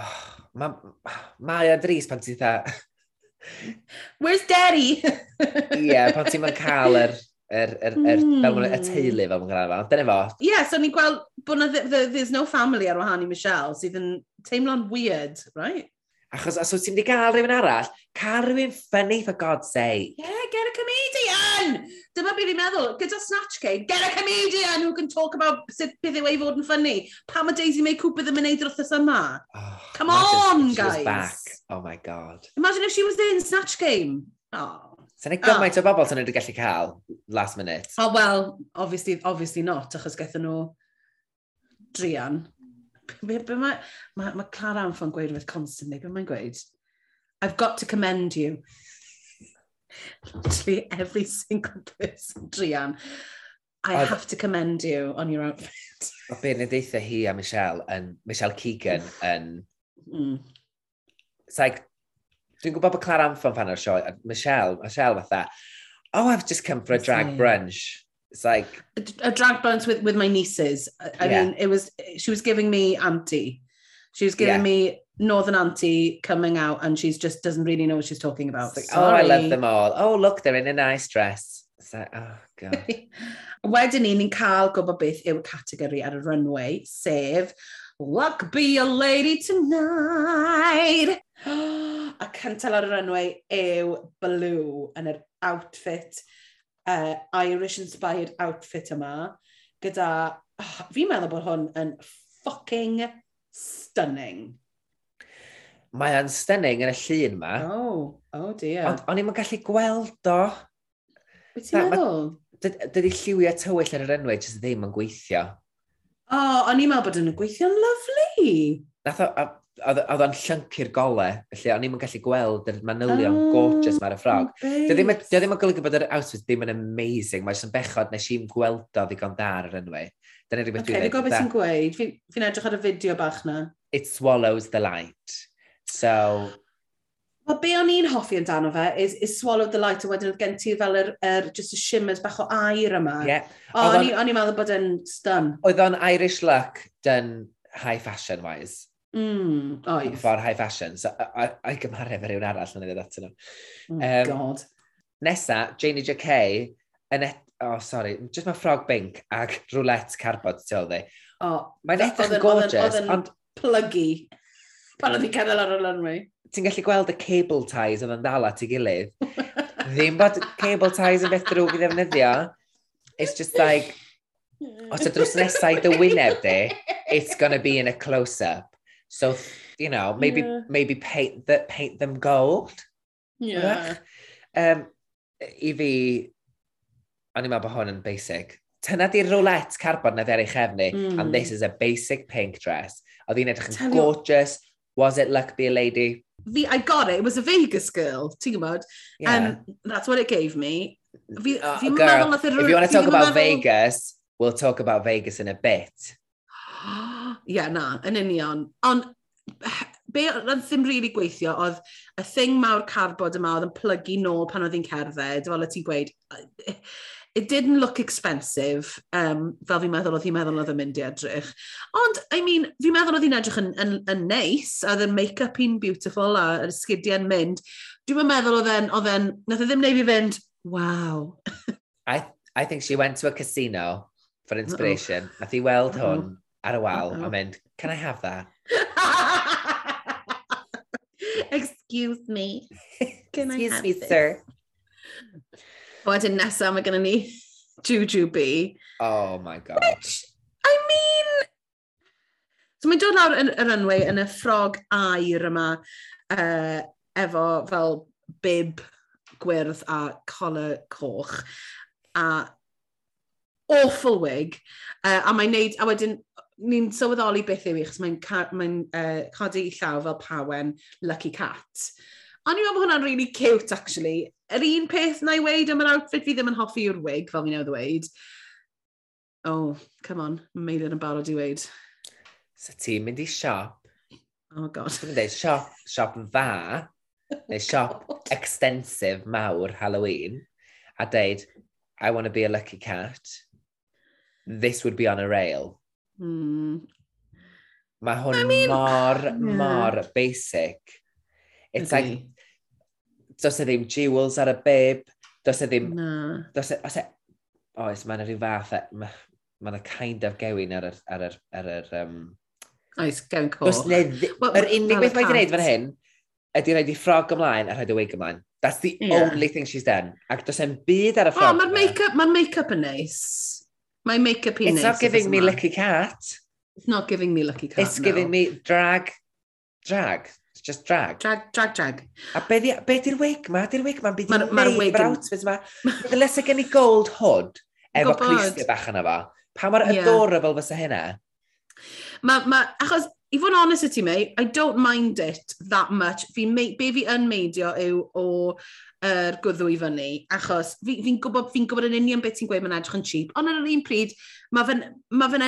S1: Oh, mae ma a Dries pan ti'n dda...
S2: Where's Daddy?
S1: Ie, yeah, pan ti'n cael yr... Er, er, er,
S2: mm.
S1: fel y teulu fel mwyn gyda'r fan. Dyna fo.
S2: Ie, yeah, so ni'n gweld bod there's no family ar wahan i Michelle sydd yn teimlo'n weird, right?
S1: Achos os wyt ti'n mynd i gael rhywun arall, cael rhywun ffynnu for God's sake.
S2: Yeah, get a comedian! Dyma beth fi'n meddwl, gyda Snatch Game, get a comedian who can talk about sut beth yw ei fod yn ffynnu. Pam y Daisy May Cooper ddim yn neud rhywbeth yma?
S1: Oh,
S2: Come on,
S1: if guys! She was back. Oh my God.
S2: Imagine if she was in Snatch Game. Oh.
S1: Sa'n ei gymaint oh. o bobl sy'n wedi gallu cael last minute?
S2: Oh, well, obviously, obviously not, achos gaethon nhw drian be, be mae, ma, ma Clara Anfon gweud with constantly, be mae'n gweud? I've got to commend you. Literally every single person, Drian. I
S1: I've...
S2: have to commend you on your outfit.
S1: o be yn deitha hi a Michelle, yn, Michelle Keegan yn...
S2: Mm.
S1: It's like, dwi'n gwybod bod Clara Anfon fan o'r sioe, a Michelle, Michelle fatha, oh, I've just come for a drag brunch. It's like
S2: a drag bounce with with my nieces. I,
S1: yeah.
S2: mean, it was she was giving me auntie. She was giving
S1: yeah.
S2: me northern auntie coming out, and she just doesn't really know what she's talking about.
S1: Like, oh, I love them all. Oh, look, they're in a nice dress. It's like, oh god.
S2: Wedyn ni, ni'n cael gwybod beth yw'r categori ar y runway, sef Luck be a lady tonight. a cyntal ar y runway yw Blue yn yr outfit uh, Irish-inspired outfit yma, gyda, oh, fi'n meddwl bod hwn yn fucking stunning.
S1: Mae o'n stunning yn y llun yma.
S2: Oh, oh dear.
S1: Ond o'n i'n gallu gweld o.
S2: Be ti'n meddwl?
S1: Dydy lliwiau tywyll ar yr enwau jyst ddim yn gweithio.
S2: O, oh, o'n i'n meddwl bod yn gweithio'n lyflu.
S1: Nath o, oedd o'n llyncu'r gole, felly o'n i'n gallu gweld yr manylion
S2: oh,
S1: gorgeous mae'r ffrog. Dio ddim, dio ddim yn golygu bod yr outfit ddim yn amazing, mae'n sy'n bechod nes i'n gweld o ddigon da ar yr enwau. Dyna rhywbeth
S2: okay, dwi'n beth sy'n gweud, fi'n fi edrych ar y fideo bach na.
S1: It swallows the light. So...
S2: Wel, be o'n i'n hoffi amdano fe is, is swallow the light, a wedyn oedd gen ti fel yr, er, just y shimmers bach o air yma.
S1: Yeah.
S2: O, o'n i'n meddwl bod yn stun.
S1: Oedd o'n Irish luck done high fashion wise.
S2: Mm, oedd.
S1: Ffordd high fashion. So, o'i gymharu efo rhywun arall yn ei ddod atyn nhw.
S2: Oh,
S1: um,
S2: God.
S1: Nesa, Janie J.K. yn et... Oh, sorry. Just mae ffrog bink ag roulette carbod, ti oedd ei.
S2: O.
S1: Mae'n edrych
S2: yn
S1: gorgeous,
S2: Oedd
S1: ond...
S2: Plygu. Pan oedd hi'n cadw ar y runway.
S1: Ti'n gallu gweld y cable ties oedd yn ddal at ei gilydd. Ddim bod cable ties yn beth drwg i ddefnyddio. It's just like... Os y drws nesau dy wyneb di, it's gonna be in a close-up. So, you know, maybe
S2: yeah.
S1: maybe paint that paint them gold.
S2: Yeah.
S1: Um, I fi, o'n i'n meddwl bod hwn yn basic. Tyna di'r roulette carbon na dderi chefni,
S2: mm.
S1: and hmm. this is a basic pink dress. Oedd hi'n edrych yn gorgeous. Was it luck be a lady?
S2: Fi, I got it. It was a Vegas girl, ti'n gwybod?
S1: Yeah.
S2: Um, that's what it gave me. Fi,
S1: oh,
S2: fi
S1: girl,
S2: meddwl, e
S1: if you want to talk about
S2: meddwl...
S1: Vegas, we'll talk about Vegas in a bit.
S2: Ie, yeah, na, yn union. Ond be oedd ddim really gweithio oedd y thing mawr carbod yma oedd yn plygu nôl pan oedd hi'n cerdded, fel y ti'n gweud, it didn't look expensive, um, fel fi'n meddwl oedd hi'n meddwl oedd yn mynd i edrych. Ond, I mean, fi'n meddwl oedd hi'n edrych yn, yn, yn neis, oedd y make-up hi'n beautiful a yr sgidiau'n mynd. Dwi'n meddwl oedd e'n, oedd e'n, nath o ddim neud fi fynd, wow.
S1: I, I think she went to a casino for inspiration. Uh -oh. Nath i weld uh -oh. hwn ar y wal a uh-huh. mynd, can I have that?
S2: Excuse me. Can
S1: Excuse
S2: I have
S1: me,
S2: this?
S1: sir.
S2: Wedyn nesaf mae gennym ni Juju B.
S1: Oh my god.
S2: Which, I mean... So mae'n dod lawr yn y runway yn y ffrog air yma uh, efo fel bib gwyrdd a collar coch a awful wig. Uh, a mae'n neud, a wedyn ni'n sylweddoli beth yw i, chos mae'n mae uh, codi i llaw fel pawen Lucky Cat. A ni'n meddwl bod hwnna'n really cute, actually. Yr un peth na i weid am yr outfit fi ddim yn hoffi yw'r wig, fel fi'n newydd weid. Oh, come on, Meilir yn barod i weid.
S1: So ti'n mynd i siop?
S2: Oh, god.
S1: Ti'n mynd i siop, siop dda, neu siop oh, extensive mawr Halloween, a deud, I want to be a lucky cat. This would be on a rail.
S2: Mm.
S1: Mae hwn
S2: I mean,
S1: mor,
S2: yeah.
S1: mor basic. It's
S2: okay.
S1: like, does e ddim jewels ar y bib, does e ddim...
S2: Na.
S1: Does e, os e, oes, mae'n rhyw fath, mae'n ma kind of gewin ar yr... Ar yr, ar yr um,
S2: oes, gewin coch.
S1: Does ne,
S2: well,
S1: yr unig beth mae'n gwneud fan hyn, ydy rhaid i ffrog ymlaen a rhaid y wig ymlaen. That's the
S2: yeah.
S1: only thing she's done. Ac does e'n byd ar y ffrog.
S2: Oh,
S1: mae'r
S2: make-up ma make yn neis. My make-up.
S1: It's not giving me lucky cat.
S2: It's not giving me lucky cat,
S1: It's
S2: no.
S1: giving me drag, drag. It's just drag.
S2: Drag, drag, drag.
S1: A be, di, be di'r wig ma? Di'r wig ma'n byd
S2: ma,
S1: neud
S2: wig yn...
S1: outfits ma. Dylai se gen i gold hood efo clistia bach yna fo. Pa mor
S2: yeah.
S1: adorable fysa hynna?
S2: Ma, ma, achos i fod yn honest i ti, mate, I don't mind it that much. Fi, me, be fi yn meidio yw o er gwddw i fyny, achos fi'n fi, gwybod, fi gwybod yn union beth ti'n gweud mae'n edrych yn cheap, ond ar yr un pryd, mae fe'n, mae fe'n,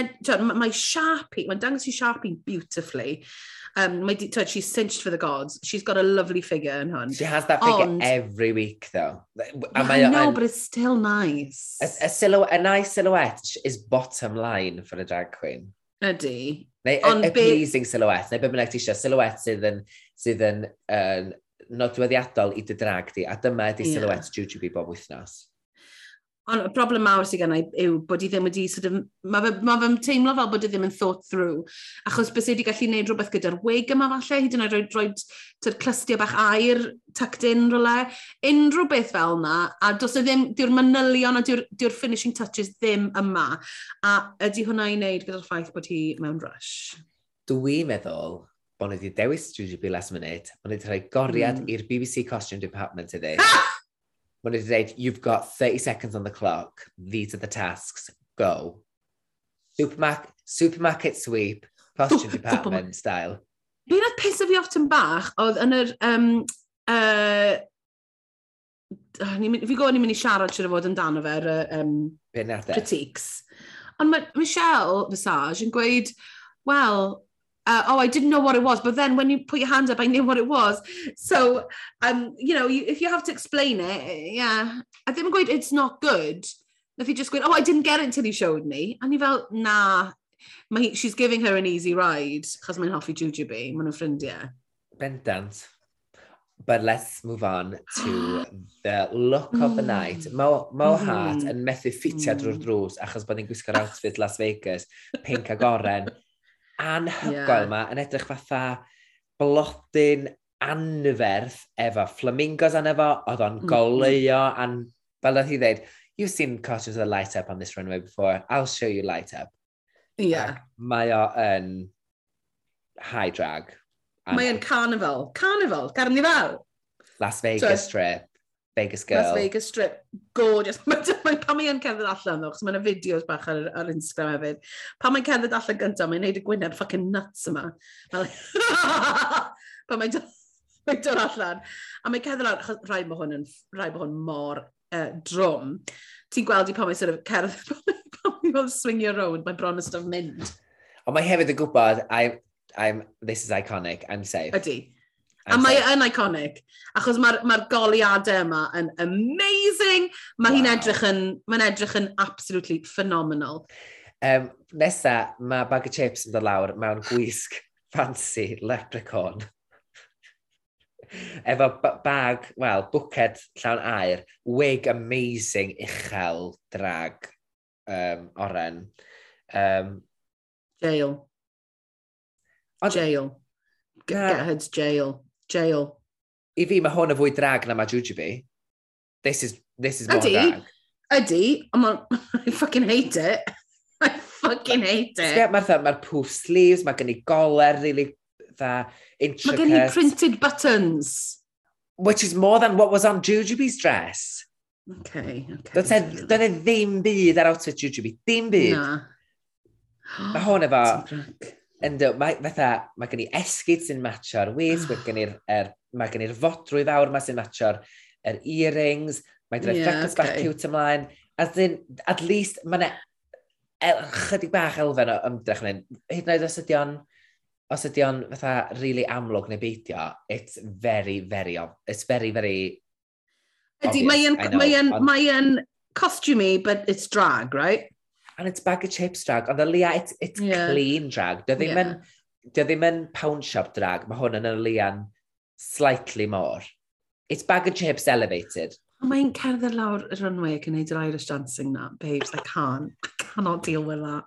S2: mae ma Sharpie, mae'n dangos i Sharpie beautifully. Um, mae, twyd, she's cinched for the gods. She's got a lovely figure in hwn.
S1: She has that figure
S2: ond,
S1: every week, though.
S2: Yeah, I know,
S1: an,
S2: but it's still nice.
S1: A, a, silhouette, a nice silhouette is bottom line for a drag queen.
S2: Ydy,
S1: Neu e-
S2: Ond
S1: a,
S2: a
S1: pleasing silhouette, neu be bynnag ti eisiau, silhouette sydd yn, sydd yn, uh, nodweddiadol i dy drag di, a dyma ydy
S2: yeah.
S1: silhouette Jujubee bob wythnos.
S2: Ond y broblem mawr sydd gennau yw bod i ddim wedi... Sort of, mae fe'n ma fe teimlo fel bod i ddim yn thought through. Achos bys wedi gallu gwneud rhywbeth gyda'r wig yma falle, hyd yn oed roed, roed, roed clystiau bach air, tucked in rhywle. Unrhyw beth fel yna, a dos y ddim, diw'r manylion a diw'r, diw finishing touches ddim yma. A ydy hwnna i wneud gyda'r ffaith bod hi mewn rush?
S1: Dwi'n meddwl bod nhw wedi dewis Juju B last minute, ond wedi rhoi goriad
S2: mm.
S1: i'r BBC Costume Department iddi. when it said, you've got 30 seconds on the clock. These are the tasks. Go. Supermarket, supermarket sweep, costume department style.
S2: Be na piso fi off yn bach, oedd yn yr... Um, uh, fi gwybod ni'n mynd i siarad siwr o fod amdano fe'r um, critiques. Ond mae Michelle Visage yn gweud, well, uh, oh, I didn't know what it was. But then when you put your hand up, I knew what it was. So, um, you know, you, if you have to explain it, yeah. I ddim yn gweud, it's not good. If you just gweud, oh, I didn't get it until you showed me. A ni fel, nah, mae, she's giving her an easy ride. Chos mae'n hoffi jujube, mae'n nhw'n ffrindiau.
S1: Bendant. But let's move on to the look of the night. Mm. Mo,
S2: Mo
S1: Hart mm-hmm. yn methu ffitio drwy'r
S2: mm.
S1: drws achos bod ni'n gwisgo'r outfit Las Vegas, pink a goren. anhygoel yma yeah. yn edrych fatha blodyn anferth efo flamingos arno fo, oedd o'n
S2: mm-hmm.
S1: goleuo, mm. an, fel oedd hi dweud, you've seen cottages that light up on this runway before, I'll show you light up.
S2: Yeah.
S1: Ac mae o yn high drag.
S2: Mae o'n carnival, carnival, carnival.
S1: Las Vegas so, trip. Vegas Girl.
S2: Las Vegas Strip. Gorgeous. pan mae'n cerdded allan, ddo, chos mae'n fideos bach ar, ar Instagram hefyd. Pan mae'n cerdded allan gyntaf, mae'n neud y gwyneb ffucking nuts yma. pan mae'n mae'n dod allan. A mae'n cerdded allan, achos rhaid mae hwn, yn, rai mae hwn mor uh, drwm. Ti'n gweld i pan mae'n sort of cerdded, pan mae'n swingio round, mae'n bron yn mynd.
S1: Ond mae hefyd yn gwybod, I'm, I'm, this is iconic, I'm safe.
S2: Ydy. A mae
S1: e
S2: yn iconic, achos mae'r ma, goliadau yma yn amazing. Mae
S1: wow.
S2: hi'n edrych yn, mae'n edrych yn absolutely phenomenal.
S1: Um, nesa, mae bag of chips yn dod lawr mewn gwisg fancy leprechaun. Efo bag, wel, bwced llawn air, wig amazing, uchel, drag, um, oren. Um,
S2: Jail. Jail.
S1: Get,
S2: get her to jail jail.
S1: I fi, mae hwn yn fwy drag na mae Jujubi. This is, this is more
S2: Ydy.
S1: drag.
S2: Ydy, ond ma- I fucking hate it. I fucking hate it.
S1: Mae'r ma poof sleeves, mae gen i goler really dda,
S2: Mae gen i printed buttons.
S1: Which is more than what was on Jujubi's dress.
S2: Okay, okay.
S1: Doedd e ddim byd ar outfit Jujubi, dim byd.
S2: Na.
S1: Mae hwn efo,
S2: Ti'n.
S1: Ynddo, mae, fatha, mae gen i esgyd sy'n matcho'r wis, mae gen i'r er, mae gen i'r fodrwy fawr mae sy'n matcho'r er earrings, mae gen i'r yeah, jacket
S2: okay.
S1: back cute ymlaen. As in, at least, mae yna el, chydig bach elfen o ymdrech yn Hyd yn oed os ydy o'n, os ydy o'n fatha really amlwg neu beidio, it's very, very, it's very, very
S2: Ydy, mae yn, mae yn, mae yn costumey, but it's drag, right?
S1: and it's bag of chips drag. Ond y lia, it's, it's
S2: yeah.
S1: clean drag. Dio ddim,
S2: yeah.
S1: yn, dy ddim yn pound shop drag, mae hwn yn y lian slightly more. It's bag of chips elevated.
S2: Mae'n cerdded lawr y runway yn neud yr Irish dancing na, babes, I can't. I cannot deal with that.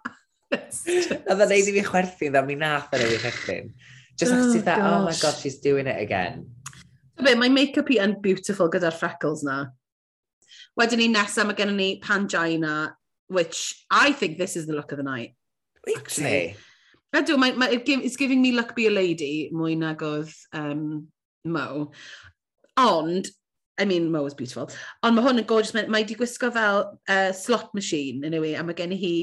S1: A dda neud i fi chwerthin, dda mi nath yn ei chwerthin. Just
S2: oh,
S1: achos oh my god, she's doing it again.
S2: Be, mae make-up i yn beautiful gyda'r freckles na. Wedyn ni nesaf, mae gennym ni Pangina which I think this is the look of the night.
S1: Actually.
S2: Ydw, mae, mae, it's giving me luck be a lady mwy nag oedd um, Mo. Ond, I mean, Mo was beautiful. Ond mae hwn yn gorgeous. Mae, mae di gwisgo fel uh, slot machine, yn anyway, a mae gen i hi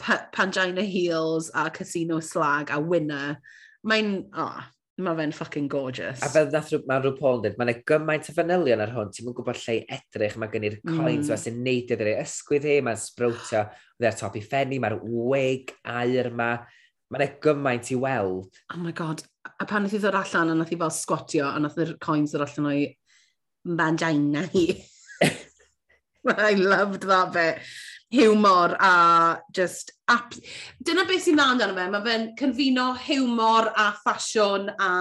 S2: pa, Pangina Heels a Casino Slag a Winner. Mae'n, oh, Mae fe'n fucking gorgeous.
S1: A fel nath mae rhyw Paul dweud, mae'n gymaint o fanylion ar hwn, ti'n mwyn gwybod lle edrych, mae gen i'r coins,
S2: mm.
S1: sy'n neud i'r ysgwydd hi, mae'n sbrowtio dde'r top i ffenni, mae'r wig, air yma, mae'n gymaint i weld.
S2: Oh my god, a pan nath i ddod allan, a nath i fel sgwatio, a nath i'r coins ddod allan o'i vagina hi. I loved that bit hiwmor a just... Ap... Dyna beth sy'n dda amdano fe, mae fe'n cyfino hiwmor a ffasiwn a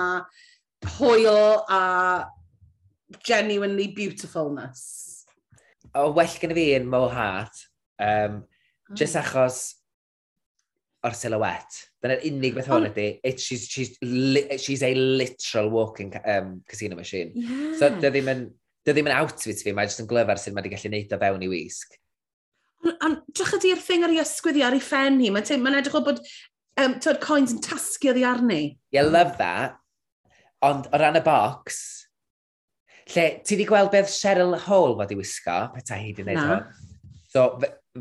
S2: hwyl a genuinely beautifulness.
S1: O, well gen i fi yn Mo Hart, um,
S2: mm. Oh.
S1: just achos o'r silhouette. Dyna'r unig beth oh.
S2: hwn
S1: ydy, it, she's, she's, li, she's a literal walking um, casino machine.
S2: Yeah.
S1: So, dy ddim yn, dy ddim yn outfit fi, mae jyst yn glyfar sydd mae wedi gallu neud o fewn i wisg.
S2: Ond drach ydy'r thing ar ei ysgwydd i ar ei ffen hi, mae'n ma edrych o bod um, twyd, coins yn tasgu oddi arni.
S1: Yeah, love that. Ond o ran y box, lle ti wedi gweld beth Cheryl Hall fod i wisgo, pethau hi wedi
S2: gwneud
S1: hwn. So,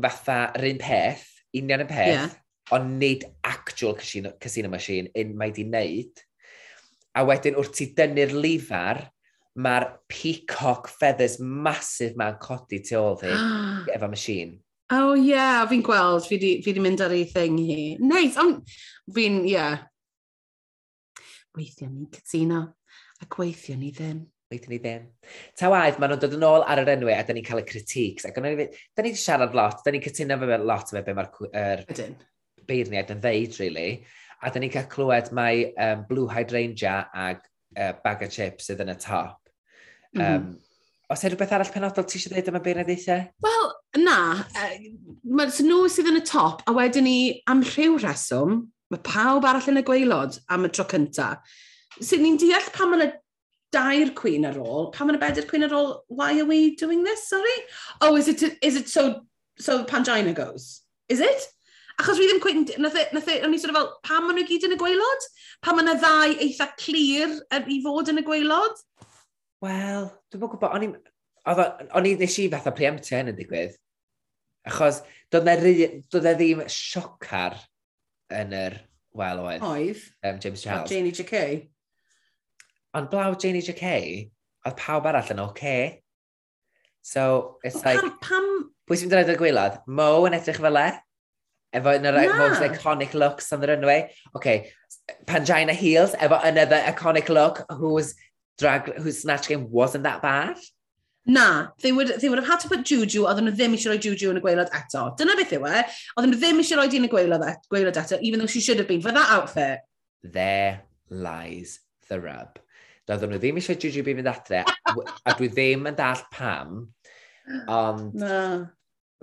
S1: fatha yr un peth, union y peth, yeah. ond nid actual casino, casino machine, un mae wedi wneud. A wedyn wrth ti dynnu'r lifar, mae'r peacock feathers masif ma'n codi tu ôl ddi efo machine.
S2: Oh ie, yeah, fi'n gweld, fi wedi mynd ar ei thing hi. Neis, nice, ond fi'n, ie. Yeah. Weithio ni'n casino, a gweithio ni ddim.
S1: Weithio ni ddim. Ta waith, maen nhw'n dod yn ôl ar yr enwau a da ni'n cael y critiques. Ac da ni wedi siarad lot, da ni'n cytuno fe lot efo be mae'r er,
S2: Ydyn.
S1: beirniad yn ddeud, really. A da ni'n cael clywed mae um, Blue Hydrangea ag uh, bag o chips sydd yn y top. Mhm. Um,
S2: mm -hmm.
S1: Os edrych rhywbeth arall penodol ti eisiau dweud am y beirniaid eithaf?
S2: Wel, Na, uh, mae'r nhw sydd yn y top, a wedyn ni am rhyw reswm, mae pawb arall yn y gweilod am y tro cynta. So ni'n deall pan mae'n y dair cwyn ar ôl, pan mae'n y bedair cwyn ar ôl, why are we doing this, sorry? Oh, is it, is it so, so Pangina goes? Is it? Achos fi ddim cwyn, nath, e, nath, e, o'n i sort of fel, pam maen nhw gyd yn y gweilod? Pan maen y ddau eitha clir er, i fod yn y gweilod?
S1: Wel, dwi'n bod gwybod, o'n i, o'n i nes i fatha preemptio hyn yn digwydd. Achos doedd e, doedd e ddim siocar yn yr wel oedd.
S2: Oedd.
S1: Um, James Charles.
S2: Janie J.K.
S1: Ond blaw Janie J.K. oedd pawb arall yn oce. Okay. So, it's o, like...
S2: Pam, pam...
S1: Pwy sy'n dweud y gwylod? Mo yn edrych fel e? Efo yn
S2: yr
S1: most iconic looks on the runway. Okay, Pangina Heels, efo another iconic look whose drag, whose snatch game wasn't that bad.
S2: Na, they would, they would have had to put Juju, oedden nhw ddim eisiau rhoi Juju yn y gweilod eto. Dyna beth yw e. Oedden nhw ddim eisiau rhoi di yn y gweilod, e, gweilod eto, even though she should have been for that outfit.
S1: There lies the rub. Doedden nhw ddim eisiau Juju byd mynd adre, a dwi ddim yn dall pam, ond...
S2: Na.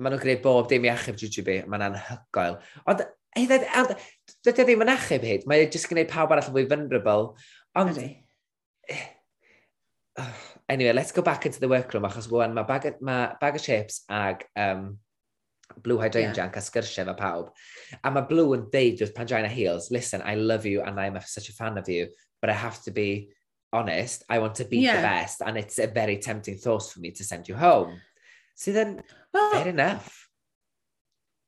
S1: Maen nhw'n gwneud bob dim i achub Juju B, mae'n anhygoel. Ond dydy o ddim yn achub hyd, mae'n e jyst gwneud pawb arall yn fwy vulnerable. Ond...
S2: Ydy.
S1: Eh, Anyway, let's go back into the workroom, achos wwan, mae bag, ma bag of chips ag um, Blue Hydrangea yn cael sgyrsiau fe pawb. A mae Blue yn deud wrth Pangina Heels, listen, I love you and I'm such a fan of you, but I have to be honest, I want to be
S2: yeah.
S1: the best, and it's a very tempting thought for me to send you home. So then,
S2: well,
S1: fair enough.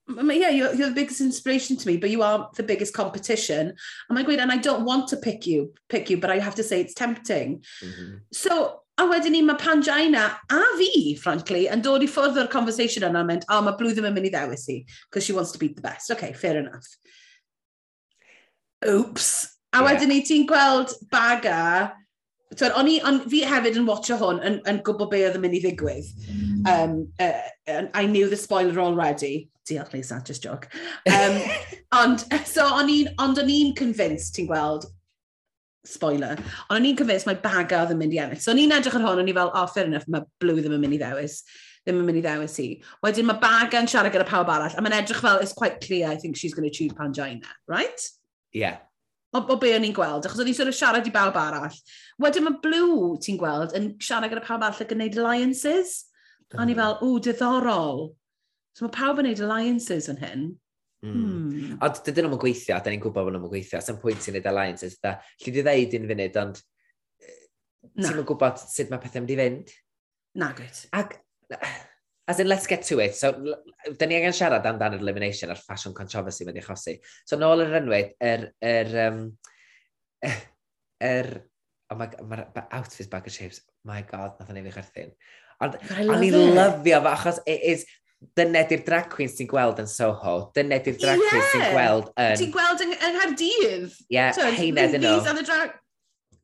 S2: Yeah, you're, you're the biggest inspiration to me, but you are the biggest competition. And I great? And I don't want to pick you, pick you, but I have to say it's tempting.
S1: Mm -hmm.
S2: So A wedyn ni, mae Pangina a fi, frankly, yn dod i ffwrdd o'r conversation yna, mynd, oh, mae Blue ddim yn mynd i ddewis i, because she wants to beat the best. OK, fair enough. Oops. A
S1: yeah.
S2: wedyn ni, ti'n gweld baga, Twyd, o'n i, on, fi hefyd yn watcho hwn yn, yn gwybod be oedd yn mynd i ddigwydd. Um, uh, I knew the spoiler already. Diolch, Lisa, just joke. Um, ond, so, o'n i'n, ond o'n i'n convinced, ti'n gweld, spoiler, ond o'n i'n cyfeis mae baga oedd yn mynd i ennill. So o'n i'n edrych ar hwn, o'n i fel, oh, fair enough, mae blue ddim yn mynd i ddewis ddim yn mynd i ddewis i. Wedyn mae baga yn siarad gyda pawb arall, a mae'n edrych fel, it's quite clear, I think she's going to choose Pangina, right?
S1: Yeah.
S2: O, o be o'n i'n gweld, achos o'n i'n sort of siarad i bawb arall. Wedyn mae Blue, ti'n gweld, yn siarad gyda pawb arall yn gwneud alliances. Mm. O'n i fel, o, diddorol. So mae pawb yn gwneud alliances yn hyn.
S1: Mm. Ond dydyn nhw'n gweithio, da ni'n gwybod bod nhw'n gweithio, sa'n pwynt i'n neud alliances, da, lli di ddeud un funud, ond
S2: eh,
S1: ti'n yn gwybod sut mae pethau mynd i fynd.
S2: Na, gwyd.
S1: Ac, as in, let's get to it. So, da ni angen siarad amdan yr elimination a'r fashion controversy wedi achosi. So, nôl yr enwyd, yr, yr, um, yr, oh my, my, outfit bag of shapes, my god, nath o'n ei fi chwerthin. Ond o'n
S2: i'n
S1: lyfio fo, achos it is, dyna di'r drag queen sy'n gweld yn Soho, dyna di'r drag yeah. queen
S2: sy'n
S1: gweld yn...
S2: Ti'n gweld yng, yng Nghaerdydd.
S1: Yeah,
S2: so,
S1: heina dyn nhw.
S2: These are the drag...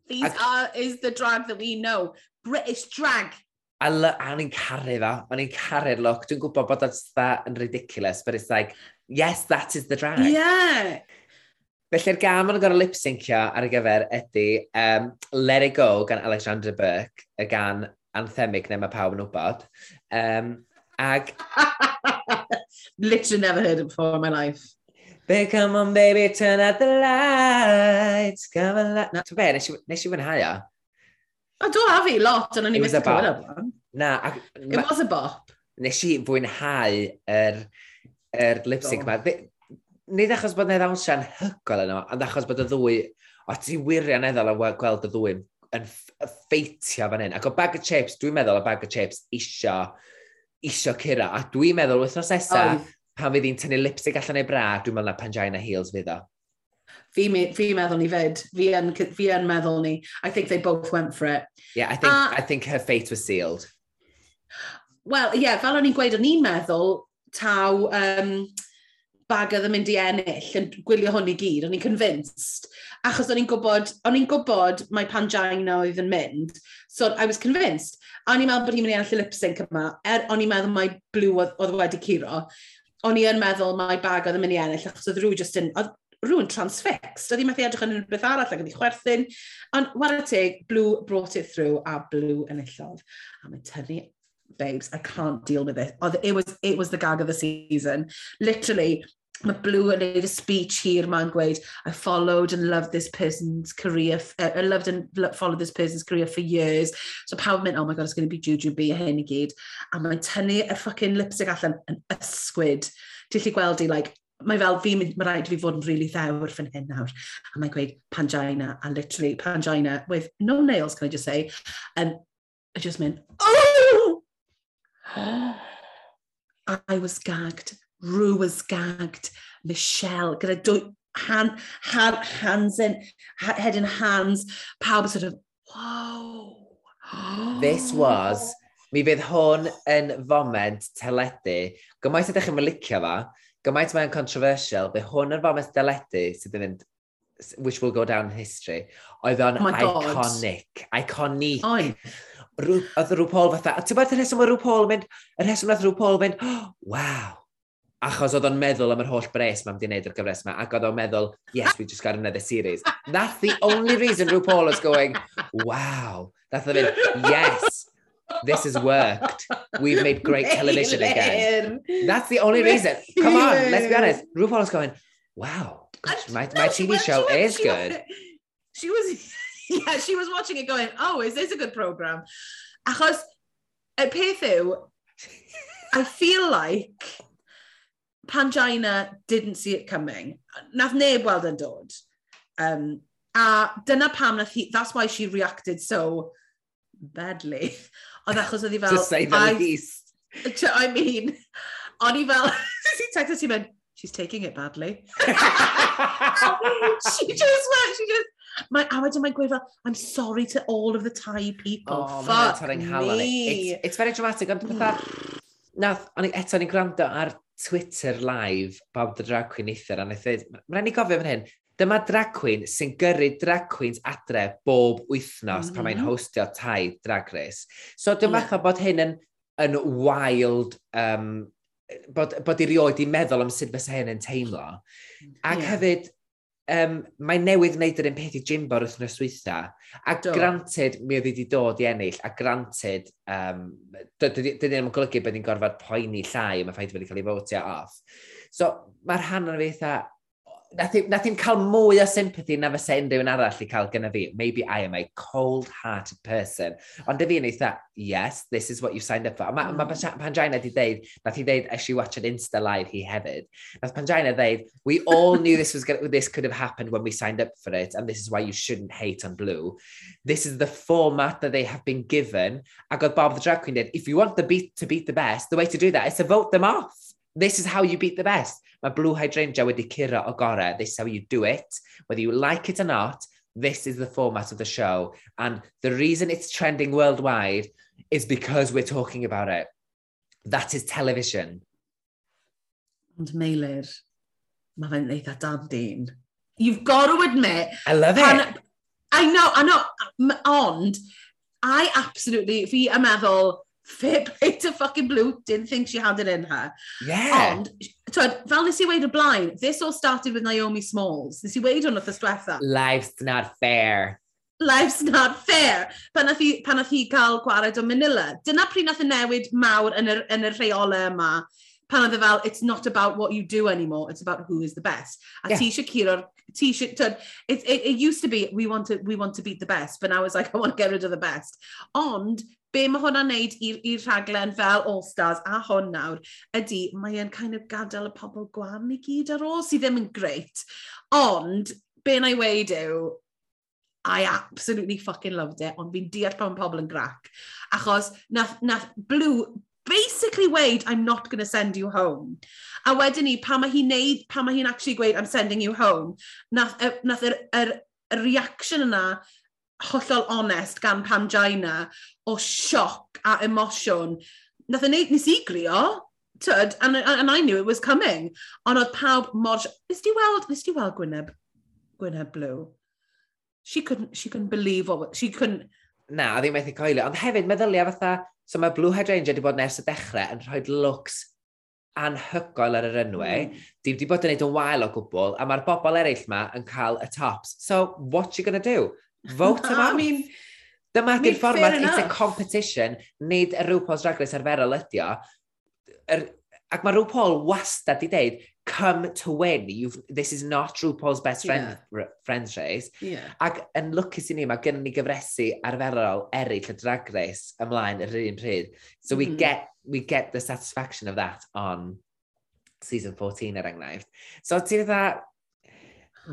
S2: These
S1: Ac...
S2: are, is the drag that we know. British drag.
S1: A o'n i'n caru fo, o'n i'n caru'r look. Dwi'n gwybod bod o'n yn ridiculous, but it's like, yes, that is the drag.
S2: Yeah.
S1: Felly'r gam yn gorau lip-syncio ar y gyfer ydy um, Let It Go gan Alexandra Burke, y gan anthemic neu mae pawb yn wybod. Um, Ag...
S2: Literally never heard it before in my life.
S1: But come on baby, turn out the lights, come on light. Na, ti'n be, nes i, nes i fwynhau o.
S2: A do a fi lot, ond o'n
S1: i'n
S2: mynd clywed o
S1: Na. Ac,
S2: It was a bop.
S1: Nes i fwynhau yr er, er
S2: lip
S1: sync yma. Nid achos bod neu ddawnsio hygol yno, ond achos bod y ddwy, o ti wirioneddol yn gweld y ddwy yn ffeitio fan hyn. Ac o bag of chips, dwi'n meddwl o bag of chips isio isio cura. A dwi'n meddwl wythnos nesaf,
S2: oh.
S1: pan fydd hi'n tynnu lipstick allan ei bra, dwi'n meddwl na Pangina Heels fydd o.
S2: Fi, me, fi meddwl ni fyd. Fi yn, fi yn meddwl ni. I think they both went for it.
S1: Yeah, I think,
S2: uh,
S1: I think her fate was sealed.
S2: Wel, ie, yeah, fel o'n i'n gweud, o'n i'n meddwl taw um, bag oedd yn mynd i ennill yn gwylio hwn i gyd, o'n i'n convinced. Achos o'n i'n gwybod, o'n i'n gwybod mae Pangina oedd yn mynd, so I was convinced. A o'n i'n meddwl bod hi'n mynd i ennill y lip-sync yma, er o'n i'n meddwl mae Blue oedd wedi curo, o'n i'n meddwl mae bag oedd yn mynd i ennill, achos oedd rhyw just yn, oedd rhywun transfixed. Oedd hi'n methu edrych yn unrhyw arall ac oedd hi chwerthin. Ond wara teg, Blue brought it through a Blue enillodd. A mae'n tynnu babes, I can't deal with it. Oedd, it, was, it was the gag of the season. Literally, mae Blue yn neud y speech hir ma'n gweud, I followed and loved this person's career, uh, I loved and lo followed this person's career for years. So pawb mynd, oh my god, it's going to be Juju B a hyn i gyd. A mae'n tynnu y ffucking lipstick allan yn ysgwyd. Ti'n lli gweld i, like, mae fel fi, mae rhaid i fi fod yn really ddewr fan hyn nawr. A mae'n gweud Pangina, a literally Pangina with no nails, can I just say. And I just meant, oh! I was gagged Rue was gagged. Michelle, gyda dwy, han, han, hands in, head in hands. Pawb sort of, wow.
S1: This was, mi fydd hwn yn foment teledu. Gymaint ydych chi'n licio fa, gymaint mae'n controversial, bydd hwn yn foment teledu sydd yn mynd, which will go down in history, oedd o'n
S2: oh
S1: iconic, iconic.
S2: Oed.
S1: Rw, oedd rhyw Paul fatha, a ti'n bod y rheswm oedd rhyw Paul mynd, y rheswm oedd rhyw Paul mynd, oh, wow, achos oedd o'n meddwl am yr holl bres mae'n mynd i wneud ar gyfres yma, ac oedd o'n meddwl, yes, we just got another series. That's the only reason RuPaul was going, wow. That's the yes, this has worked. We've made great television again. That's the only reason. Come on, let's be honest. RuPaul is going, wow, gosh, my, my TV show is good.
S2: She was, yeah, she was watching it going, oh, is this a good program? Achos, y peth yw, I feel like Pangina didn't see it coming. Nath neb weld yn dod. Um, a dyna pam nath hi, that's why she reacted so badly. Oedd achos oedd hi fel...
S1: to say the
S2: I,
S1: least.
S2: I mean, o'n i fel, si text ti mynd, she's taking it badly. she just went, she just, my, a wedyn mae'n gweud fel, I'm sorry to all of the Thai people,
S1: oh,
S2: fuck me.
S1: It's, it's very dramatic, ond pethau, nath, o'n i eto ni'n gwrando ar Twitter live Bob the Drag Queen eithyr, a wnaeth dweud, mae'n rhaid i gofio fan hyn, dyma drag queen sy'n gyrru drag queens adre bob wythnos mm -hmm. pan mae'n
S2: mm.
S1: hostio tai drag race. So dwi'n yeah. meddwl bod hyn yn, yn wild, um, bod, bod i rioed i meddwl am sut fysa hyn yn teimlo. Ac
S2: yeah.
S1: hefyd, um, mae newydd wneud yr un peth i Jimbo wrth nes wytha, a
S2: Do.
S1: granted mi oedd wedi dod i ennill, a granted, um, dydyn ni'n golygu bod ni'n gorfod poeni llai, am y ffaith wedi cael ei fotio off. So mae'r hanner fi eitha, nath i'm, nath i'm cael mwy o sympathy na fysa unrhyw un arall i cael gyda fi. Maybe I am a cold-hearted person. Ond dy yn eitha, yes, this is what you signed up for. Mae ma,
S2: ma hmm.
S1: Pangina di ddeud, nath i ddeud, as she watched an Insta live hi hefyd. Nath Pangina ddeud, we all knew this, was gonna, this could have happened when we signed up for it, and this is why you shouldn't hate on Blue. This is the format that they have been given. Ac oedd Bob the Drag Queen did, if you want the beat to beat the best, the way to do that is to vote them off. This is how you beat the best. Mae blue hydrangea wedi curo o gore, This is how you do it. Whether you like it or not, this is the format of the show. And the reason it's trending worldwide is because we're talking about it. That is television.
S2: Ond Meilir, mae fe'n eitha dad dyn. You've got to admit...
S1: I love
S2: pan,
S1: it.
S2: I know, I know, ond I absolutely, fi yn meddwl, fair play to fucking Blue, didn't think she had it in her.
S1: Yeah.
S2: Ond twyd, fel nes i weid o blaen, this all started with Naomi Smalls. Nes i weid o'n wrthos diwetha.
S1: Life's not fair.
S2: Life's not fair. Pan nath hi, pan nath hi cael gwared o Manila. Dyna pryd nath y newid mawr yn yr, yn yr rheolau yma. Pan oedd e fel, it's not about what you do anymore, it's about who is the best. A
S1: yeah.
S2: ti eisiau t-shirt. It, it, it used to be, we want to, we want to beat the best, but now it's like, I want to get rid of the best. Ond, be mae hwnna'n neud i'r rhaglen fel All Stars a hon nawr ydy mae e'n kind of gadael y pobl gwan i gyd ar ôl sydd ddim yn greit. Ond, be na i weid yw, I absolutely fucking loved it, ond fi'n deall pan pobl yn grac. Achos nath, nath Blue basically weid, I'm not going to send you home. A wedyn ni, pan mae hi'n neud, pan mae hi'n actually gweud, I'm sending you home, nath, nath yr, er, yr, er, yr er reaction yna hollol onest gan Pangina o sioc a emosiwn. Nath yn neud nes i grio, tyd, and, and I knew it was coming. Ond oedd pawb mor... Nes di weld, nes di weld Gwyneb, Gwyneb Blue? She couldn't, she couldn't believe what... She couldn't...
S1: Na, ddim methu coelio. Ond hefyd, meddyliau fatha... So mae Blue Hydrangea wedi bod nes y dechrau yn rhoi looks anhygoel ar yr enwau. Mm. Di wedi bod yn neud yn wael o gwbl, a mae'r bobl eraill yma yn cael y tops. So, what you gonna do? Vote
S2: him
S1: out.
S2: I mean,
S1: dyma ydy'r
S2: fformat,
S1: it's a competition, nid y RuPaul's Drag Race arferol ydi o. Er, ac mae RuPaul wastad i ddeud, come to win, You've, this is not RuPaul's best friend, yeah. friends race.
S2: Yeah.
S1: Ac yn lwcus i ni, mae gennym ni gyfresu arferol eraill y Drag Race ymlaen yr un pryd. So we,
S2: mm.
S1: get, we get the satisfaction of that on season 14 er enghraifft. So ti'n dda,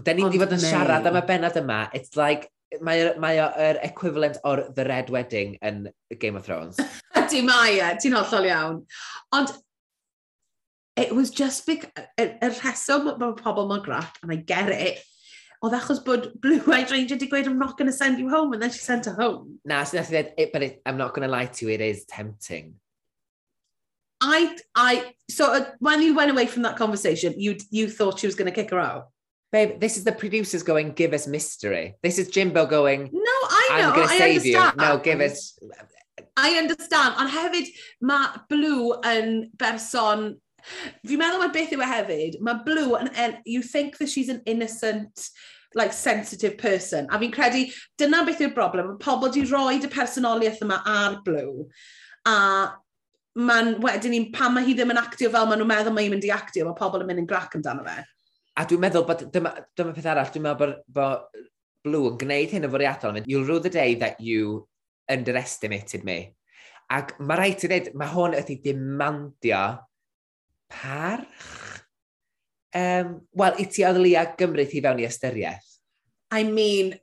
S1: da
S2: ni
S1: wedi bod yn siarad am y benod yma, it's like, mae, mae o'r equivalent o'r The Red Wedding yn Game of Thrones.
S2: Di mae e, ti'n hollol iawn. Ond it was just because, y rheswm mae pobl mor crap, and I get it, oedd achos bod Blue-Eyed Ranger di gweud, I'm not going to send you home, and then she sent her home.
S1: Na, sy'n so dweud, it, but it, I'm not going to lie to you, it is tempting.
S2: I, I, so uh, when you went away from that conversation, you, you thought she was going to kick her out?
S1: babe, this is the producers going, give us mystery. This is Jimbo going,
S2: no, I know,
S1: I'm going to save
S2: understand. you.
S1: No, give us...
S2: I understand, ond hefyd mae Blue yn berson Fi'n meddwl mae beth yw e hefyd, mae Blue, and, you think that she's an innocent, like, sensitive person. A fi'n credu, dyna beth yw'r broblem. Mae pobl di roi y personoliaeth yma ar Blue. A man, wedyn ni, pan mae hi ddim yn actio fel maen nhw'n meddwl mae hi'n mynd i actio, mae pobl yn mynd yn grac amdano fe.
S1: A dwi'n meddwl bod, dyma, dyma peth arall, dwi'n meddwl bod, bod Blue yn gwneud hyn yn fwriadol. You'll rue the day that you underestimated me. Ac mae rhaid i ddweud, mae hwn ydy demandio parch? Um, Wel, i ti oedd Lia gymryd hi fewn i ystyriaeth?
S2: I mean,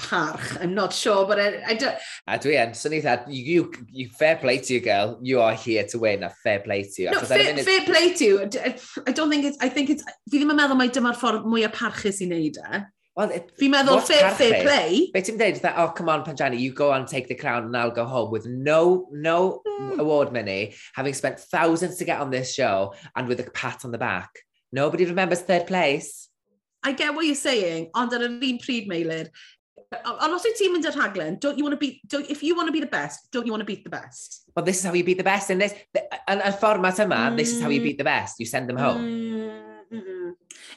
S2: parch. I'm not sure, but I, I don't...
S1: A dwi yn, sy'n eitha, you, you, fair play to you, girl. You are here to win, a fair play to you.
S2: No, fair,
S1: minute...
S2: fair play to you. I don't think it's... I think it's... Fi ddim yn meddwl mai dyma'r ffordd mwyaf parchus i wneud e.
S1: Well, it,
S2: Fi'n meddwl fair, fair play.
S1: Be ti'n dweud, that, oh, come on, Panjani, you go on, take the crown, and I'll go home with no, no
S2: mm.
S1: award money, having spent thousands to get on this show, and with a pat on the back. Nobody remembers third place.
S2: I get what you're saying, ond ar yr un pryd, Meilir, Ond os wyt ti'n mynd i'r rhaglen, don't you want to be, don't, if you want to be the best, don't you want to beat the best?
S1: Well, this is how you beat the best in this. Yn y fformat yma, mm. this is how you
S2: mm.
S1: beat the best. You send them home.
S2: Mm. -mm.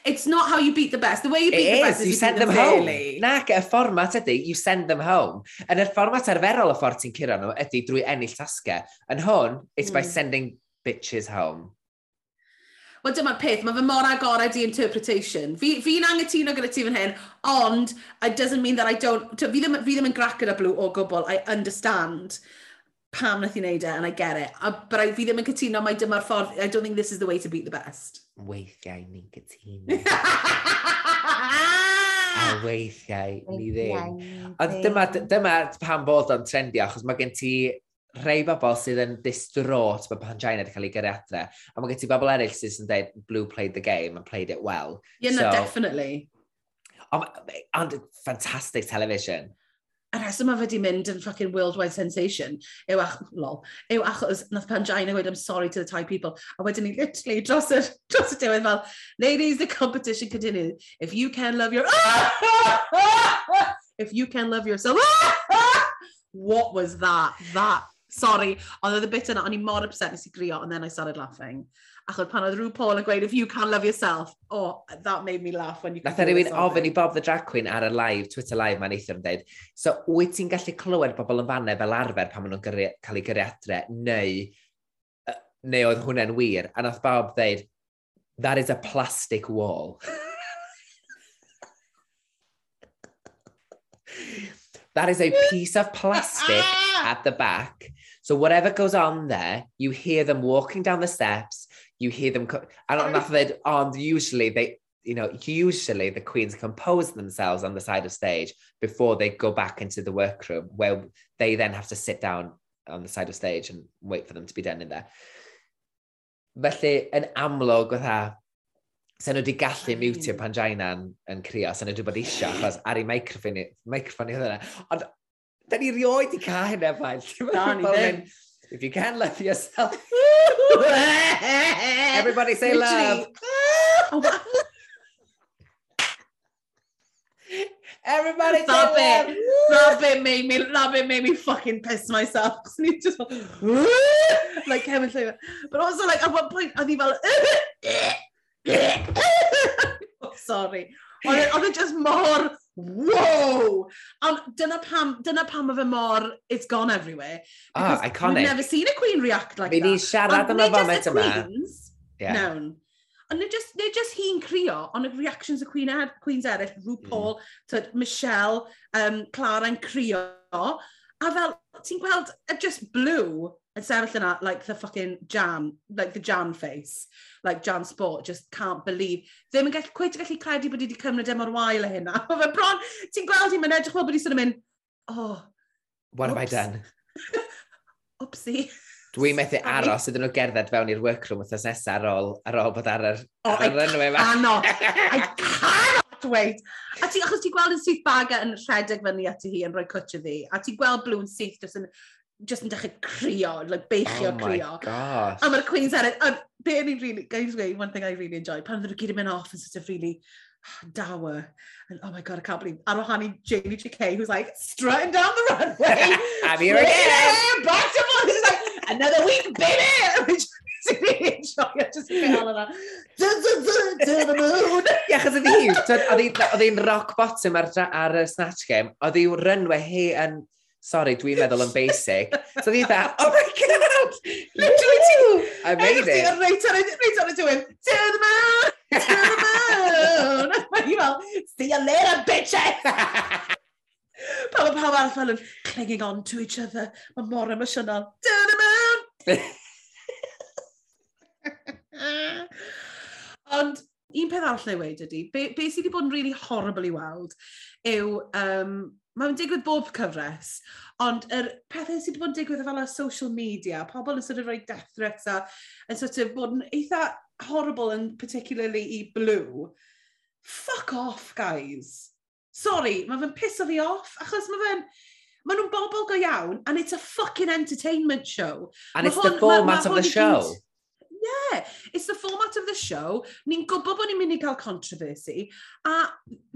S2: It's not how you beat the best. The way you beat
S1: it
S2: the is. best
S1: is
S2: you,
S1: you send them,
S2: them
S1: home.
S2: Really.
S1: Nac, y fformat ydy, you send them home. Yn y fformat arferol y ffordd ti'n curo nhw ydy drwy ennill tasgau. Yn hwn, it's
S2: mm.
S1: by sending bitches home.
S2: Wel dyma'r peth, mae fy mor agored i interpretation. Fi'n fi, fi angytuno gyda ti fan hyn, ond it doesn't mean that I don't... Fi ddim, fi ddim yn grac gyda blw o gwbl, I understand pam nath i wneud e, and I get it. A, but I, fi ddim yn cytuno mai dyma'r ffordd, I don't think this is the way to beat the best.
S1: Weithiau ni'n cytuno. a weithiau ni ddim. Ond dyma, dyma pam bod o'n trendio, achos mae gen ti rhai bobl sydd yn distraught mae Pangina wedi cael ei gyrru adre. A mae gen ti bobl eraill sydd yn dweud, Blue played the game and played it well.
S2: Yeah, no,
S1: so,
S2: definitely.
S1: Ond on, fantastic television.
S2: A rheswm mae fe wedi mynd yn fucking worldwide sensation yw, ach, lol, yw achos nath Pangina gweud I'm sorry to the Thai people. A wedyn ni literally dros y, dros y diwedd fel, ladies, the competition continues. If you can love your... If you can love yourself... What was that? That Sorry, ond oedd y bit yna, o'n i mor upset nes i grio, and then I started laughing. Achos pan oedd RuPaul Paul yn gweud, if you can't love yourself, oh, that made me laugh when you can Nath
S1: e
S2: rhywun
S1: ofyn i Bob the Drag Queen ar y live, Twitter live ma'n eithio'n dweud, so wyt ti'n gallu clywed bobl yn fanne fel arfer pan maen nhw'n cael eu gyrru adre, neu, neu oedd hwnna'n wir, a nath Bob dweud, that is a plastic wall. that is a piece of plastic at the back So whatever goes on there, you hear them walking down the steps, you hear them, and on that they on usually they, you know, usually the queens compose themselves on the side of stage before they go back into the workroom where they then have to sit down on the side of stage and wait for them to be done in there. Felly, yn amlwg, fatha, e, Sa'n nhw wedi gallu mutio pan Jaina'n yn crio, sa'n nhw wedi bod eisiau, achos ar ei microffon, microffon i hwnna. E. Ond Da ni rioed i cael hynna fain.
S2: Na, ni ddim.
S1: If you can love yourself. Everybody say love.
S2: Oh,
S1: Everybody
S2: Stop
S1: love.
S2: it. love. Stop it made me, love it made me fucking piss myself. Cause ni just like Kevin Llyfr. But also like at one point, oedd hi fel, sorry. Oedd e just mor wow! Ond dyna pam, dyna pam mae fe mor, it's gone everywhere.
S1: Ah,
S2: oh,
S1: iconic.
S2: We've never seen a queen react like
S1: Fy
S2: that.
S1: Fi ni siarad am y foment yma. Yeah.
S2: Nawn. Ond nid just, nid just hi'n crio, ond y reactions y queen er, queens eraill, RuPaul, mm. Michelle, um, Clara yn crio, a fel, ti'n gweld, just blue, yn sefyll yna, like the fucking Jan, like the Jan face, like Jan Sport, just can't believe. Ddim yn gallu, cweith gallu credu bod i wedi cymryd e mor wael o hynna. Fe bron, ti'n gweld hi'n mynd edrych fel bod i sy'n mynd, oh,
S1: What oops. have I done?
S2: Oopsie.
S1: Dwi methu aros iddyn nhw gerdded fewn i'r workroom wrthos nesaf ar ôl, ar ôl bod ar yr
S2: oh,
S1: ar yr enw yma.
S2: I cannot wait. A ti, achos ti gweld yn syth baga yn rhedeg fyny ati hi yn rhoi cwtio ddi, a ti gweld blwy'n syth jyst yn just yn dechrau crio, like beichio
S1: oh
S2: crio.
S1: Oh my gosh.
S2: A mae'r Queen's Eraill, a be ni'n really, guys way, one thing I really enjoy, pan ddyn nhw gyd yn mynd off yn sort of really ah, dour, and oh my god, I can't believe, ar ohani Jamie J.K. who's like, strutting down the runway.
S1: I'm here again.
S2: Back to one, it's like, another week, baby! Which really enjoy, I just feel all of that. To the moon!
S1: Ie, achos ydi hi, oedd hi'n rock bottom ar, ar y snatch game, oedd hi'n runway hi yn sorry, dwi'n meddwl yn basic. So ddi dda, oh my god,
S2: literally
S1: ti... I made it.
S2: Reit ar y reit ar y diwedd, turn them out, turn them out. Mae'n fel, see you later, bitches. Pam o pawb arall fel yn clinging on to each other. Mae mor emosiynol. Turn them out. Ond un peth arall ei wedi ydy, be, be sydd wedi bod yn really horrible i weld yw um, mae'n digwydd bob cyfres, ond yr pethau sydd wedi bod yn digwydd fel y social media, pobl yn sort of rhoi death threats a yn sort of bod yn eitha horrible yn particularly i Blue. Fuck off, guys. Sorry, mae fe'n piso fi off, achos mae fe'n... Mae nhw'n bobl go iawn, and it's a fucking entertainment show.
S1: And
S2: ma
S1: it's
S2: hwn, the
S1: format
S2: ma, ma
S1: of the show.
S2: Gyd, yeah, it's the format of the show. Ni'n gwybod bod ni'n mynd i gael controversy, a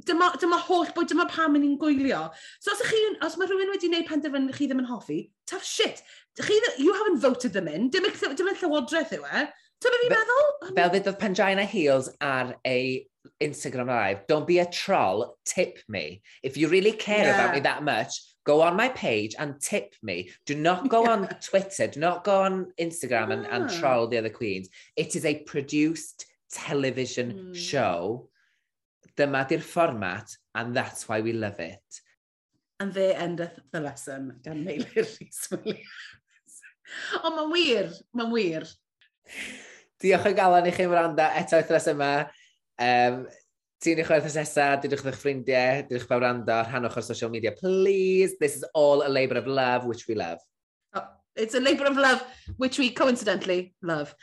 S2: dyma, dyma holl bod dyma pam ni'n gwylio. So os, chi, os mae rhywun wedi gwneud penderfynu chi ddim yn hoffi, tough shit. Chi, you haven't voted them in, dim, dim yn llywodraeth yw e.
S1: Ti'n
S2: meddwl?
S1: Fel, fel ddedodd Pangina Heels ar ei Instagram live, don't be a troll, tip me. If you really care yeah. about me that much, Go on my page and tip me. Do not go on Twitter. Do not go on Instagram and, and
S2: ah.
S1: troll the other queens. It is a produced television
S2: mm.
S1: show. Dyma di'r format and that's why we love it.
S2: And there endeth the lesson gan Meilir Rhys Williams. Ond mae'n wir, mae'n wir.
S1: Diolch o galon i chi wrando eto wythnos yma. Um, ti'n eich werthus nesaf, dydwch eich ffrindiau, dydwch pawb rando, rhanwch ar social media, please. This is all a labour of love, which we love.
S2: Oh, it's a labour of love, which we coincidentally love.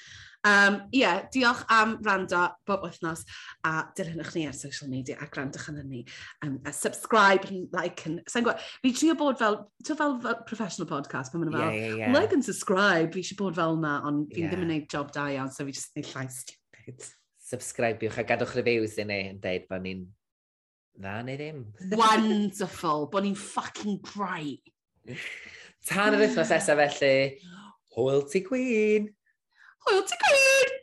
S2: Um, yeah, diolch am rando bob wythnos a dilynwch ni ar social media a grandwch yn ni. Um, a subscribe and like. And, sa'n gwybod, fi trio bod fel, to fel, fel professional podcast, pan ma'n fel,
S1: yeah, yeah, yeah.
S2: like and subscribe, fi eisiau bod fel yna, ond fi'n
S1: yeah.
S2: ddim yn gwneud job da iawn, so fi jyst yn neud llai stupid
S1: subscribiwch a gadwch reviews i ni yn deud bod ni'n dda neu ddim.
S2: Wonderful, bod ni'n fucking great.
S1: Tan yr wythnos esaf felly, hwyl ti gwyn!
S2: Hwyl ti gwyn!